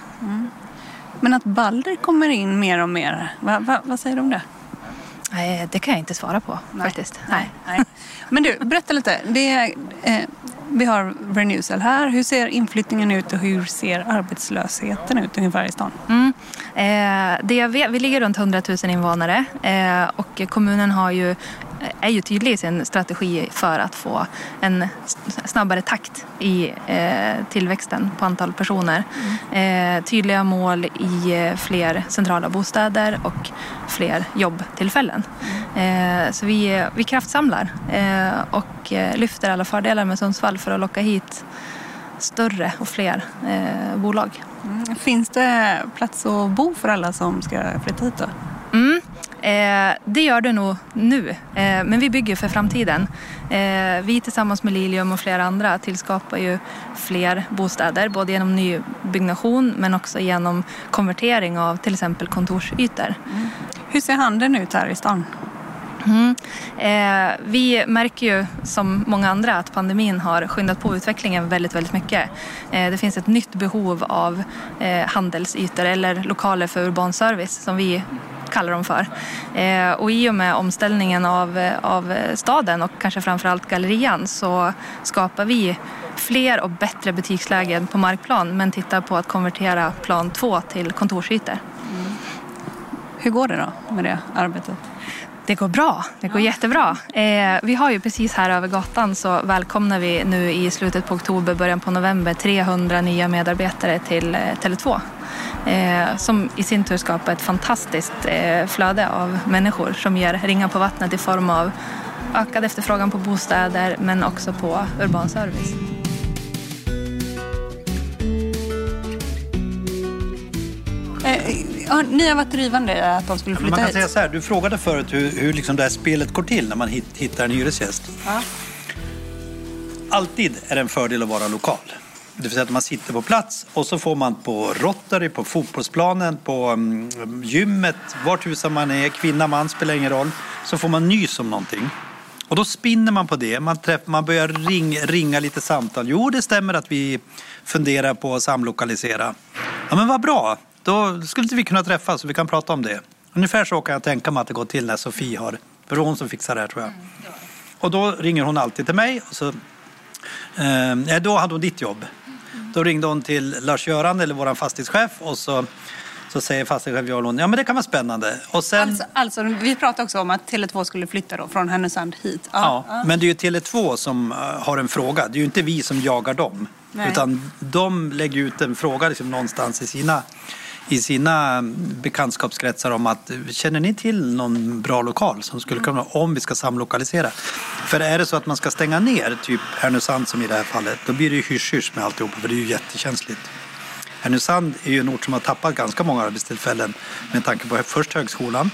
Men att Balder kommer in mer och mer, va, va, vad säger du om det? Det kan jag inte svara på faktiskt. Nej. Nej. Men du, berätta lite. Det eh, vi har Renewcell här. Hur ser inflyttningen ut och hur ser arbetslösheten ut ungefär i stan? Mm. Eh, det jag vet, vi ligger runt 100 000 invånare eh, och kommunen har ju, är ju tydlig i sin strategi för att få en snabbare takt i eh, tillväxten på antal personer. Eh, tydliga mål i eh, fler centrala bostäder och fler jobbtillfällen. Eh, så vi, vi kraftsamlar och lyfter alla fördelar med Sundsvall för att locka hit större och fler bolag. Mm. Finns det plats att bo för alla som ska flytta hit då? Mm. Eh, det gör det nog nu, eh, men vi bygger för framtiden. Eh, vi tillsammans med Lilium och flera andra tillskapar ju fler bostäder, både genom nybyggnation men också genom konvertering av till exempel kontorsytor. Hur ser handeln ut här i stan? Mm. Eh, vi märker ju som många andra att pandemin har skyndat på utvecklingen väldigt, väldigt mycket. Eh, det finns ett nytt behov av eh, handelsytor eller lokaler för urban service som vi kallar de för. Eh, och i och med omställningen av, av staden och kanske framförallt gallerian så skapar vi fler och bättre butikslägen på markplan men tittar på att konvertera plan 2 till kontorsytor. Hur går det då med det arbetet? Det går bra. Det går jättebra. Eh, vi har ju precis här över gatan så välkomnar vi nu i slutet på oktober, början på november 300 nya medarbetare till eh, Tele2. Eh, som i sin tur skapar ett fantastiskt eh, flöde av människor som ger ringar på vattnet i form av ökad efterfrågan på bostäder men också på urban service. Ja, ni har varit drivande att de skulle flytta Man kan hit? säga så här, du frågade förut hur, hur liksom det här spelet går till när man hit, hittar en hyresgäst. Ja. Alltid är det en fördel att vara lokal. Det vill säga att man sitter på plats och så får man på Rotary, på fotbollsplanen, på mm, gymmet, vart huset man är, kvinna, man, spelar ingen roll. Så får man nys om någonting. Och då spinner man på det. Man, träff, man börjar ring, ringa lite samtal. Jo, det stämmer att vi funderar på att samlokalisera. Ja, men vad bra. Då skulle inte vi kunna träffas så vi kan prata om det. Ungefär så kan jag tänka mig att det går till när Sofie har, för det är hon som fixar det här tror jag. Och då ringer hon alltid till mig. Och så, eh, då hade hon ditt jobb. Då ringde hon till Lars-Göran eller vår fastighetschef och så Så säger fastighetschefen ja men det kan vara spännande. Och sen, Alltså, alltså, vi pratade också om att Tele2 skulle flytta då från Härnösand hit. ja, men det är ju Tele2 som eh, har en fråga. Det är ju inte vi som jagar dem. Nej. Utan de lägger ut en fråga liksom någonstans i sina, i sina bekantskapskretsar om att känner ni till någon bra lokal som skulle kunna, om vi ska samlokalisera? För är det så att man ska stänga ner, typ Härnösand som i det här fallet, då blir det ju hysch-hysch med alltihopa för det är ju jättekänsligt. Härnösand är ju en ort som har tappat ganska många arbetstillfällen med tanke på först högskolan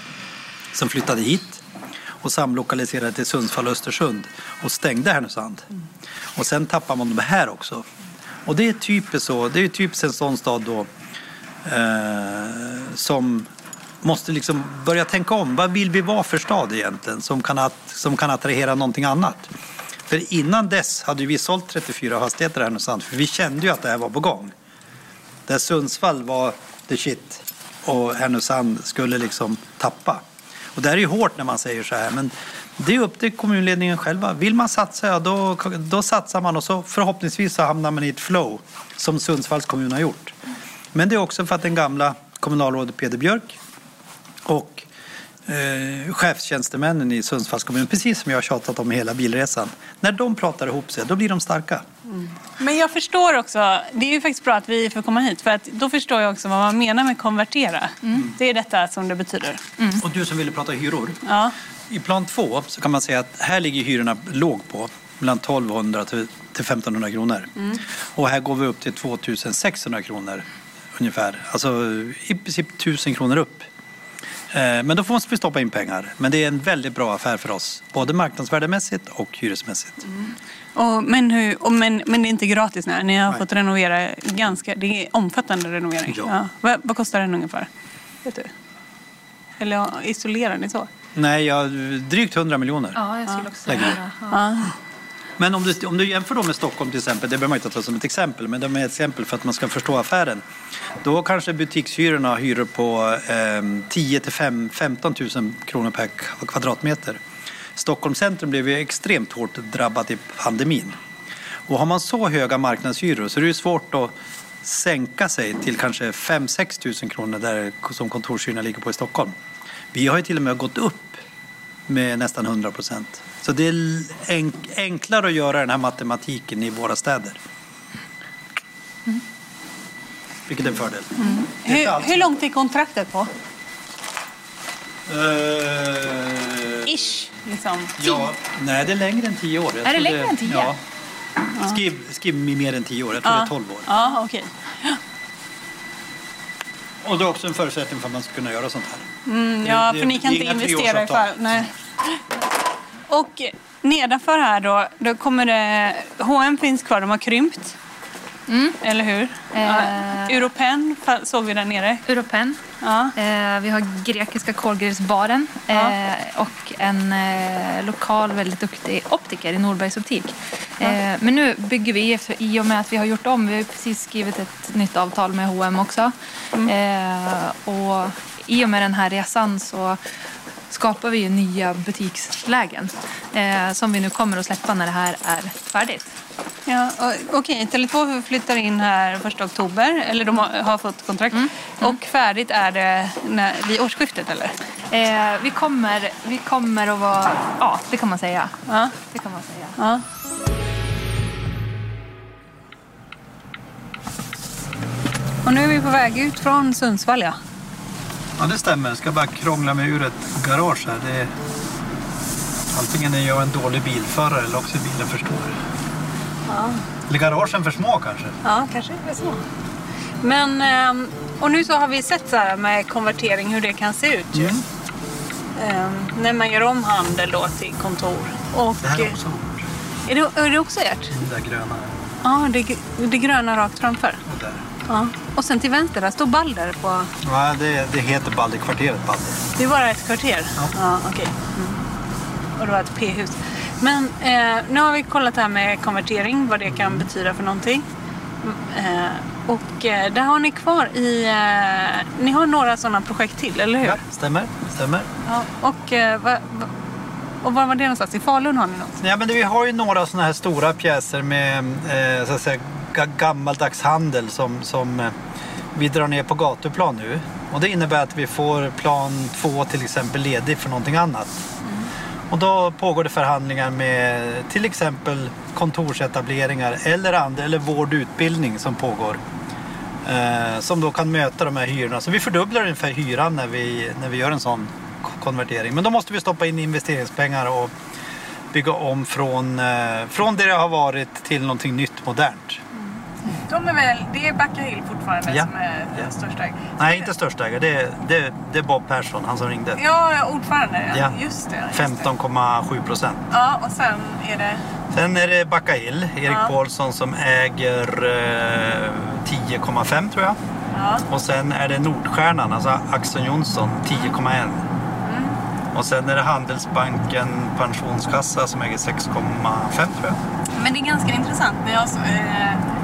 som flyttade hit och samlokaliserade till Sundsvall och Östersund och stängde Härnösand. Och sen tappar man de här också. Och det är typiskt så, det är typiskt en sån stad då eh, som måste liksom börja tänka om. Vad vill vi vara för stad egentligen som kan, att, som kan attrahera någonting annat? För innan dess hade vi sålt 34 hastigheter i Härnösand för vi kände ju att det här var på gång. Där Sundsvall var the shit och Härnösand skulle liksom tappa. Och det här är ju hårt när man säger så här men det är upp till kommunledningen själva. Vill man satsa, ja då, då satsar man och så förhoppningsvis så hamnar man i ett flow som Sundsvalls kommun har gjort. Men det är också för att den gamla kommunalrådet Peder Björk och eh, chefstjänstemännen i Sundsvalls kommun, precis som jag har tjatat om hela bilresan, när de pratar ihop sig, då blir de starka. Men jag förstår också, det är ju faktiskt bra att vi får komma hit för att då förstår jag också vad man menar med konvertera. Det är detta som det betyder. Och du som ville prata hyror. Ja. I plan två så kan man säga att här ligger hyrorna låg på mellan 1200 till till 1500 kronor. Mm. Och här går vi upp till 2600 kronor ungefär. Alltså i princip 1000 kronor upp. Eh, Men då måste vi stoppa in pengar. Men det är en väldigt bra affär för oss. Både marknadsvärdemässigt och hyresmässigt. Och, men, hur, och, men, men det är inte gratis nu. Ni har fått renovera ganska, det är omfattande renovering. Ja. Vad, vad kostar den ungefär? Vet du? Eller ja, isolerar ni så? Nej, ja, drygt 100 miljoner. Ja, jag skulle också säga. Ja. Men om du, om du jämför då med Stockholm till exempel, det behöver man inte ta som ett exempel, men de är ett exempel för att man ska förstå affären. Då kanske butikshyrorna har hyror på eh, 10 till 5, 15 000 kronor per kvadratmeter. Stockholms centrum blev ju extremt hårt drabbat i pandemin. Och har man så höga marknadshyror så är det ju svårt att sänka sig till kanske 5-6 000 kronor där som kontorshyrorna ligger på i Stockholm. Vi har ju till och med gått upp med nästan 100 procent. Så det är enk- enklare att göra den här matematiken i våra städer. Vilket är en fördel. Det inte Hur, hur långt är kontraktet på? Eh, Ish, liksom. ja, nej, det är längre än 10 år. Jag Är det längre än 10? Ja. Skriv, skriv mer än 10 år. Jag tror det är 12 år. Ja, okej. Och det är också en förutsättning för att man ska kunna göra sånt här. Mm, ja, Det- för ni kan inte investera i fall. Nej. Och nedanför här då, då kommer det... H&M finns kvar, de har krympt. Eller hur? Ja. Europen såg vi där nere. Europen. Ja. Eh, vi har grekiska kolgrillsbaren eh, och en eh, lokal väldigt duktig optiker i Norbergs optik. Eh, men nu bygger vi, efter, i och med att vi har gjort om, vi har precis skrivit ett nytt avtal med H&M också. Eh, och i och med den här resan så skapar vi ju nya butikslägen eh, som vi nu kommer att släppa när det här är färdigt. Ja, Okej, Tele2 flyttar in här första oktober, eller de har, fått kontrakt. Och färdigt är det när, vid årsskiftet, eller? Eh, vi, kommer, vi kommer att vara, ja det kan man säga. Ja. Det kan man säga. Ja. Och nu är vi på väg ut från Sundsvall, ja. Ja, det stämmer. Jag ska bara krångla mig ur ett garage här. Det är... Antingen är jag en dålig bilförare eller också är bilen för stor. Ja, Eller garagen för små kanske. ja kanske det så. Men, ehm, och nu så har vi sett så här med konvertering hur det kan se ut ju. Ehm, när man gör om handel då till kontor. Och, Det här är också är, det, är det också ert? det där gröna. Ja, det, det gröna rakt framför. Och där. Ja. Och sen till vänster, där står Balder på... Ja, det, det heter Balderkvarteret Balder. Det är bara ett kvarter? Ja. okej. Mm. Och det var ett P-hus. Men eh, nu har vi kollat det här med konvertering, vad det kan betyda för någonting. Mm, Eh, och eh, där har ni kvar i... Eh, ni har några sådana projekt till, eller hur? Ja, stämmer. stämmer. Ja, och, eh, va, va, och var var det någonstans? I Falun har ni något? Ja, men det, vi har ju några sådana här stora pjäser med eh, så att säga, ga- gammaldags handel som, som eh, vi drar ner på gatuplan nu. Och det innebär att vi får plan två till exempel ledig för någonting annat. Och då pågår det förhandlingar med till exempel kontorsetableringar eller, andra, eller vård utbildning som pågår. Eh, som då kan möta de här hyrorna. Så vi fördubblar ungefär hyran när vi, när vi gör en sån konvertering. Men då måste vi stoppa in investeringspengar och bygga om från, eh, från det det har varit till någonting nytt modernt. De är väl, det är Backa Hill fortfarande Ja. som är den största. Nej, inte största ägare. Det, är- det, det är Bob Persson, han som ringde. Ja, ja, ordförande. Ja. Ja. Just det. Just det. 15,7 procent. Ja, och sen är det... Sen är det Backa Hill, Erik Ja. Paulsson som äger eh, 10,5 tror jag. Ja. Och sen är det Nordstjärnan, alltså Axel Jonsson, 10,1. Mm. Och sen är det Handelsbanken Pensionskassa som äger 6,5 tror jag. Men det är ganska intressant. Ni har, så, eh, ja,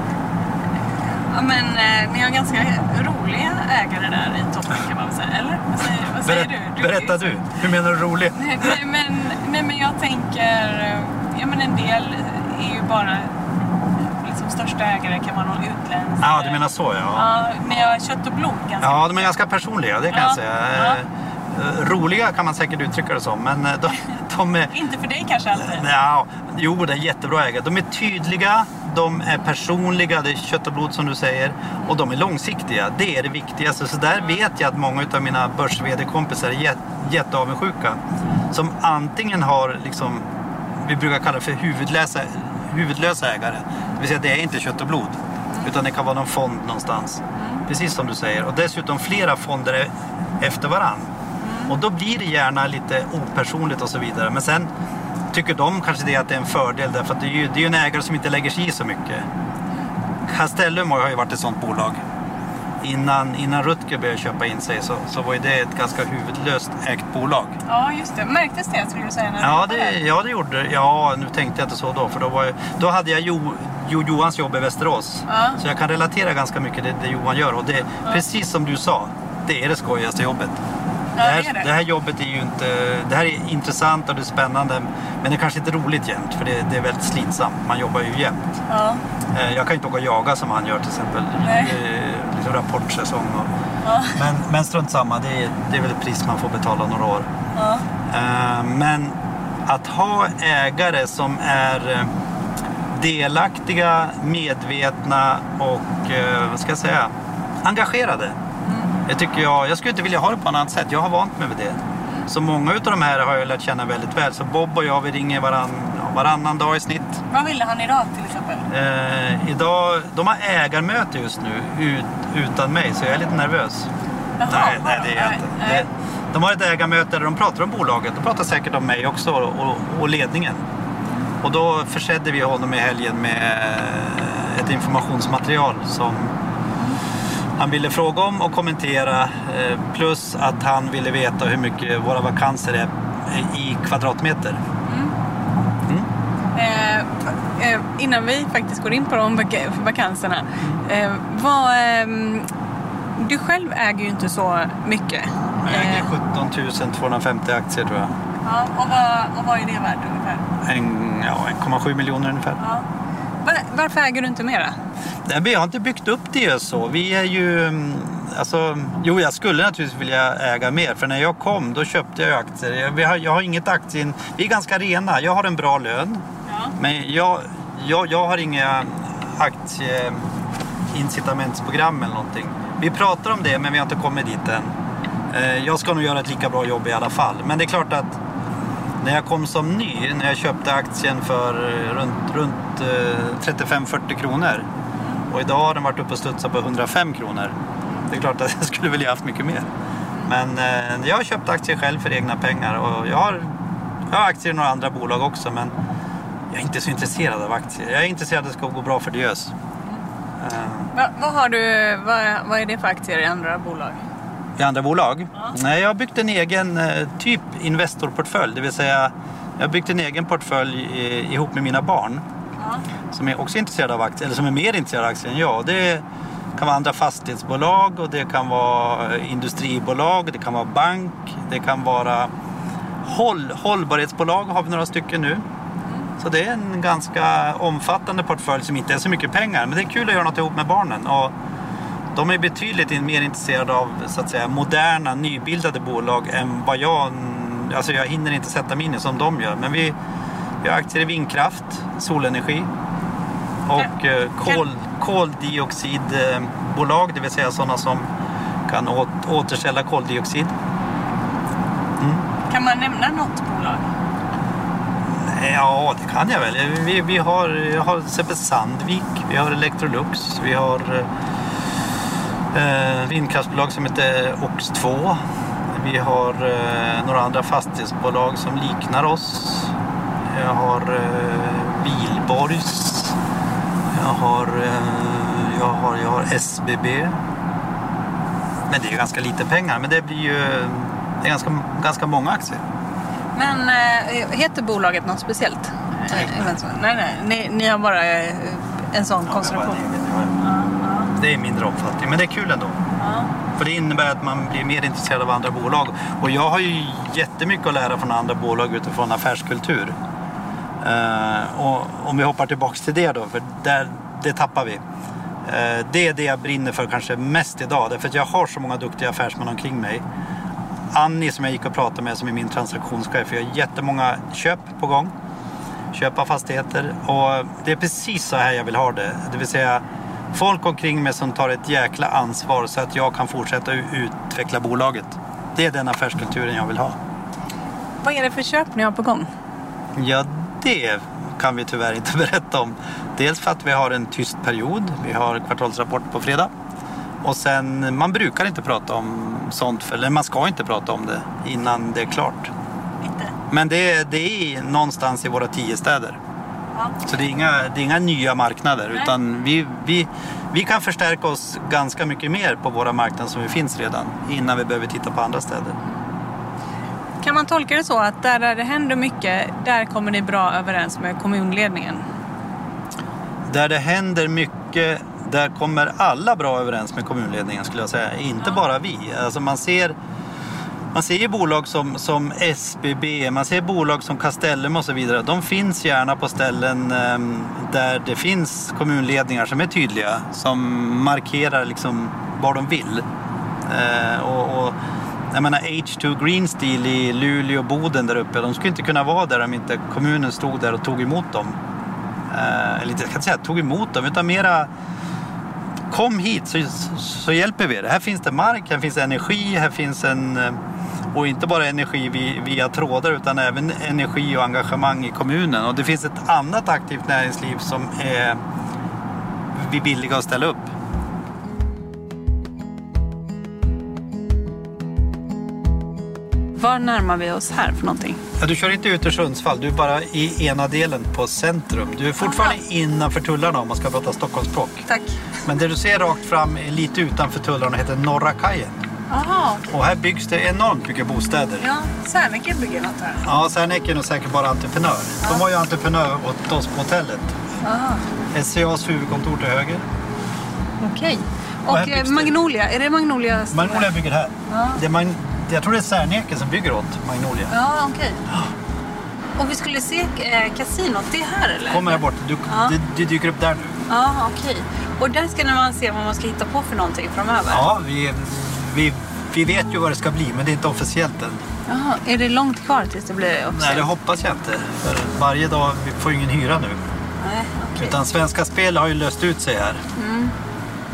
men, eh, ni har ganska roliga ägare där i toppen kan man väl säga. Eller? Vad säger, vad säger Berätt, du? du? berätta du, hur menar du rolig? Nej, men, nej, men jag tänker... eh, Ja, men en del är ju bara... Liksom, största ägare kan vara någon utländsk. Ja, du menar så ja. Ja, ni har kött och blod ganska Ja, de är ganska personliga, det kan Ja, jag säga. ja. Eh, Roliga kan man säkert uttrycka det som, men eh, de, de är... Inte för dig kanske alltid. Ja, jo, det är jättebra ägare. De är tydliga, de är personliga, det är kött och blod som du säger. Och de är långsiktiga. Det är det viktigaste. Så där vet jag att många av mina börs kompisar är jät- jätteavundsjuka. Som antingen har, liksom, vi brukar kalla det för huvudlösa, huvudlösa ägare. Det vill säga det är inte kött och blod. Utan det kan vara någon fond någonstans. Precis som du säger. Och dessutom flera fonder är efter varann. Och då blir det gärna lite opersonligt och så vidare. Men sen tycker de kanske det att det är en fördel därför att det är ju, det är ju en ägare som inte lägger sig i så mycket. Castellum har ju varit ett sånt bolag. Innan, innan Rutger började köpa in sig så, så var ju det ett ganska huvudlöst ägt bolag. Ja, just det. Märktes det skulle du säga? När Ja det, där? ja, det gjorde det. Ja, nu tänkte jag inte så då. För då, var jag, då hade jag jo, jo, Johans jobb i Västerås. Ja. Så jag kan relatera ganska mycket till det Johan gör. Och det, precis som du sa, det är det skojigaste jobbet. Det, här, det är här jobbet är ju inte... Det här är intressant och det är spännande. Men det är kanske inte roligt jämt. För det, det är väldigt slitsamt. Man jobbar ju jämt. Ja. Eh, Jag kan inte åka och jaga som han gör till exempel. Nej. Är liksom rapportsäsong. Och, Ja. men, men strunt samma, det är, det är väl ett pris man får betala några år. Ja. Eh, Men att ha ägare som är eh, delaktiga, medvetna och vad ska jag säga, engagerade. Jag, tycker jag, jag skulle inte vilja ha det på annat sätt. Jag har vant mig vid det. Så många av de här har jag lärt känna väldigt väl. Så Bob och jag vi ringer varann, varannan dag i snitt. Vad ville han idag till exempel? Eh, idag, de har ägarmöte just nu ut, utan mig så jag är lite nervös. Jaha, nej, nej, det är jag inte. Det, de har ett ägarmöte där de pratar om bolaget. De pratar säkert om mig också och, och ledningen. Och då försedde vi honom i helgen med ett informationsmaterial som han ville fråga om och kommentera. eh, Plus att han ville veta hur mycket våra vakanser är i kvadratmeter. Eh, eh, innan vi faktiskt går in på de vak- vakanserna. Eh, vad, ehm, du själv äger ju inte så mycket. Jag äger Eh, 17 250 aktier tror jag. ja, och, vad, och vad är det värt ungefär? En, ja, 1,7 miljoner ungefär. Ja. Var, varför äger du inte mera? Nej, jag har inte byggt upp det så. Vi är ju... mm, Alltså, jo, jag skulle naturligtvis vilja äga mer. För när jag kom, då köpte jag aktier. Jag, vi har, jag har inget aktien... Vi är ganska rena. Jag har en bra lön. Men jag, jag, jag har inga aktieincitamentsprogram eller någonting. Vi pratar om det, men vi har inte kommit dit än. Eh, Jag ska nog göra ett lika bra jobb i alla fall. Men det är klart att när jag kom som ny, när jag köpte aktien för eh, runt, runt eh, 35-40 kronor och idag har den varit uppe och studsat på 105 kronor. Det är klart att jag skulle vilja haft mycket mer. Men eh, jag har köpt aktier själv för egna pengar och jag har, jag har aktier i några andra bolag också men jag är inte så intresserad av aktier. Jag är intresserad av att det ska gå bra för Diös. Eh, Va, vad, har du, vad, vad är det för aktier i andra bolag? I andra bolag? Nej, jag har byggt en egen eh, typ Investorportfölj. Det vill säga, jag har byggt en egen portfölj i, ihop med mina barn. Som är också intresserade av aktier, eller som är mer intresserade av aktier än jag. Det kan vara andra fastighetsbolag och det kan vara eh, industribolag, det kan vara bank, det kan vara håll, hållbarhetsbolag har vi några stycken nu. Så det är en ganska omfattande portfölj som inte är så mycket pengar. Men det är kul att göra något ihop med barnen. Och De är betydligt mer intresserade av så att säga, moderna, nybildade bolag än vad jag... Alltså jag hinner inte sätta mig in i som de gör. Men vi, vi har aktier i vindkraft, solenergi och eh, kol, koldioxidbolag, det vill säga sådana som kan åt, återställa koldioxid. Kan man nämna något bolag? Ja, det kan jag väl. Vi, vi har, har Sandvik, vi har Electrolux, vi har eh, vindkraftsbolag som heter OX2. Vi har eh, några andra fastighetsbolag som liknar oss. Jag har eh, Wihlborgs. Jag har, eh, jag, har, jag har SBB. Men det är ju ganska lite pengar. Men det blir ju det är ganska, ganska många aktier. Men eh, heter bolaget något speciellt? Nej, nej, nej. Ni, ni har bara eh, en sån konstruktion? Det är mindre omfattning, men det är kul ändå. För det innebär att man blir mer intresserad av andra bolag. Och jag har ju jättemycket att lära från andra bolag utifrån affärskultur. Eh, och om vi hoppar tillbaks till det då, för där, det tappar vi. Eh, det är det jag brinner för kanske mest idag, därför att jag har så många duktiga affärsmän omkring mig. Annie som jag gick och pratade med som är min transaktionschef, jag har jättemånga köp på gång. Köp av fastigheter och det är precis så här jag vill ha det. Det vill säga folk omkring mig som tar ett jäkla ansvar så att jag kan fortsätta utveckla bolaget. Det är den affärskulturen jag vill ha. Vad är det för köp ni har på gång? Ja, det kan vi tyvärr inte berätta om. Dels för att vi har en tyst period. Vi har kvartalsrapport på fredag. Och sen, man brukar inte prata om sånt, eller man ska inte prata om det innan det är klart. Inte? Men det, det är någonstans i våra tio städer. Så det är inga, det är inga nya marknader Nej. utan vi, vi, vi kan förstärka oss ganska mycket mer på våra marknader som vi finns redan innan vi behöver titta på andra städer. Kan man tolka det så att där, det händer mycket, där kommer ni bra överens med kommunledningen? Där det händer mycket, där kommer alla bra överens med kommunledningen skulle jag säga. Inte bara vi. Alltså man ser man ser ju bolag som, som SBB, man ser bolag som Castellum och så vidare. De finns gärna på ställen ehm, där det finns kommunledningar som är tydliga. Som markerar liksom vad de vill. Eh, och, och, jag menar H2 Green Steel i Luleå och Boden där uppe. De skulle inte kunna vara där om inte kommunen stod där och tog emot dem. Eh, eller jag kan inte säga tog emot dem, utan mera kom hit så, så hjälper vi er. Här finns det mark, här finns energi, här finns en... Eh, och inte bara energi via, trådar utan även energi och engagemang i kommunen. Och det finns ett annat aktivt näringsliv som är vi villiga att ställa upp. Var närmar vi oss här för någonting? Ja, du kör inte ut ur Sundsvall, du är bara i ena delen på centrum. Du är fortfarande innanför tullarna om man ska prata Stockholmsspråk. Tack. Men det du ser rakt fram är lite utanför tullarna heter Norra kajen. Jaha, Och här byggs det enormt mycket bostäder. ja. Serneke bygger något här. Ja, Serneke är nog säkert bara entreprenör. De var ju entreprenör åt oss på hotellet. Aha. SCAs huvudkontor till höger. Okej. Och Och byggs eh, det. Magnolia, är det Magnolia? Magnolia bygger här. Ja. Det är Mag- jag tror det är Serneke som bygger åt Magnolia. Ja, okej. Och vi skulle se eh, kasinot, det är här eller? Kommer här bort. Du, Ja. det, det dyker upp där nu. Ja, okej. Och där ska man se vad man ska hitta på för någonting framöver? Ja, vi, vi, vi vet ju vad det ska bli, men det är inte officiellt än. Jaha, är det långt kvar tills det blir officiellt? Nej, det hoppas jag inte. För varje dag, vi får ju ingen hyra nu. Nej, okej. Utan Svenska Spel har ju löst ut sig här. Mm.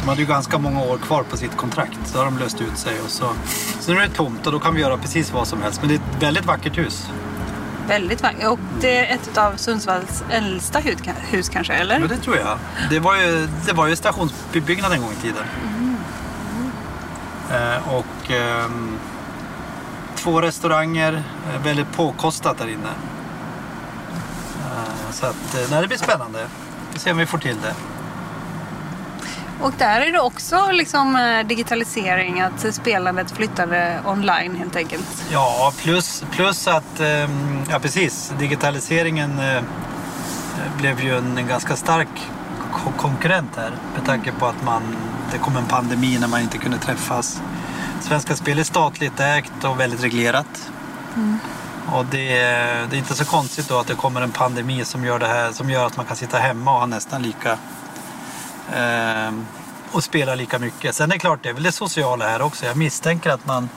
De hade ju ganska många år kvar på sitt kontrakt. Så har de löst ut sig och så. Så nu är det tomt och då kan vi göra precis vad som helst. Men det är ett väldigt vackert hus. Väldigt vackert. Och det är ett av Sundsvalls äldsta hus, hus kanske, eller? Ja, det tror jag. Det var ju, det var ju stationsbyggnad en gång i tiden. Eh, och ehm, två restauranger. eh, Väldigt påkostat där inne. Eh, så att, nej, det blir spännande. Vi ser om vi får till det. Och där är det också liksom digitalisering, att spelandet flyttade online helt enkelt. Ja, plus, plus att, ehm, ja precis, digitaliseringen blev ju en, ganska stark ko- konkurrent här. Med tanke på att man, det kom en pandemi när man inte kunde träffas. Svenska Spel är statligt ägt och väldigt reglerat. Och det, är- det är inte så konstigt då att det kommer en pandemi som gör, det här, som gör att man kan sitta hemma och ha nästan lika eh, och spelar lika mycket. Sen är det klart, det är väl det sociala här också. Jag misstänker att man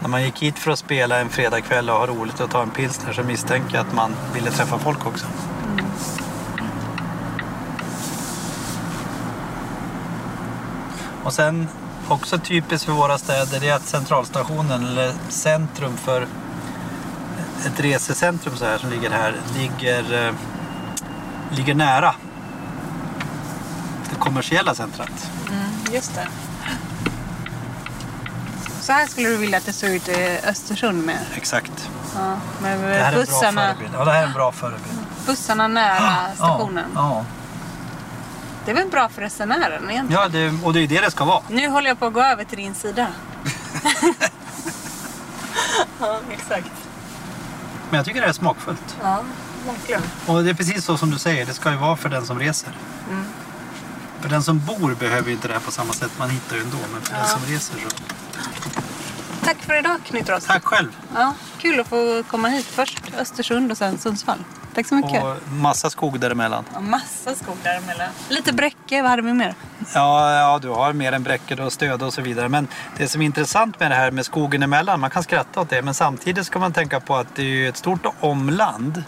när man gick hit för att spela en fredagkväll och ha roligt och ta en pilsner så misstänker jag att man ville träffa folk också. Och sen också typiskt för våra städer det är att centralstationen eller centrum för ett resecentrum så här som ligger här ligger, eh, ligger nära det kommersiella centret. Mm, just det. Så här skulle du vilja att det såg ut i Östersund med? Exakt. Ja, med Det här är en bra bussarna, förebild. Ja, det här är en bra förebild. bussarna nära stationen. Ja, Det är väl bra för resenären egentligen? ja det, och det är det det ska vara. Nu håller jag på att gå över till din sida. ja, exakt. Men jag tycker det är smakfullt. Ja, verkligen. Och det är precis så som du säger, det ska ju vara för den som reser. Mm. För den som bor behöver ju inte det här på samma sätt, man hittar ju ändå. Men för den Ja. som reser så... Tack för idag Knut Rost. Tack själv! Ja, kul att få komma hit. Först Östersund och sen Sundsvall. Tack så mycket. Och massa skog däremellan. Och massa skog däremellan. Lite Bräcke, vad hade vi mer? Ja, ja, du har mer än bräckor och stöd och så vidare. Men det som är intressant med det här med skogen emellan, man kan skratta åt det, men samtidigt ska man tänka på att det är ett stort omland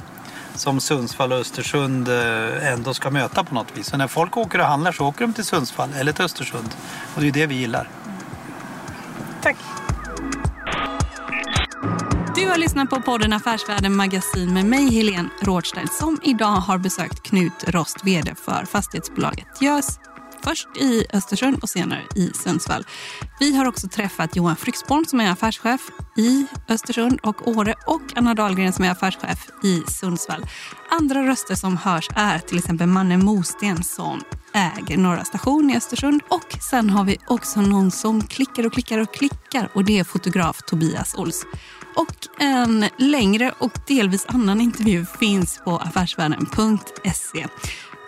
som Sundsvall och Östersund eh, ändå ska möta på något vis. Så när folk åker och handlar så åker de till Sundsvall eller till Östersund. Och det är det vi gillar. Tack. Du har lyssnat på podden Affärsvärlden Magasin med mig, Helene Rådstein, som idag har besökt Knut Rost, VD för fastighetsbolaget Gös. Först i Östersund och senare i Sundsvall. Vi har också träffat Johan Fryxborn som är affärschef i Östersund och Åre och Anna Dahlgren som är affärschef i Sundsvall. Andra röster som hörs är till exempel Manne Mosten som äger Norra station i Östersund. Och sen har vi också någon som klickar och klickar och klickar och det är fotograf Tobias Ols. Och en längre och delvis annan intervju finns på affärsvärlden.se.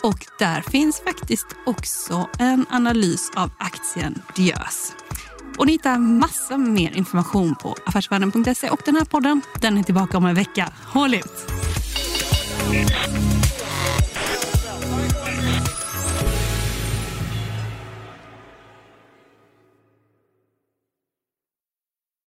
Och där finns faktiskt också en analys av aktien Diös. Och ni hittar massa mer information på affärsvärlden.se och den här podden den är tillbaka om en vecka. Håll ut!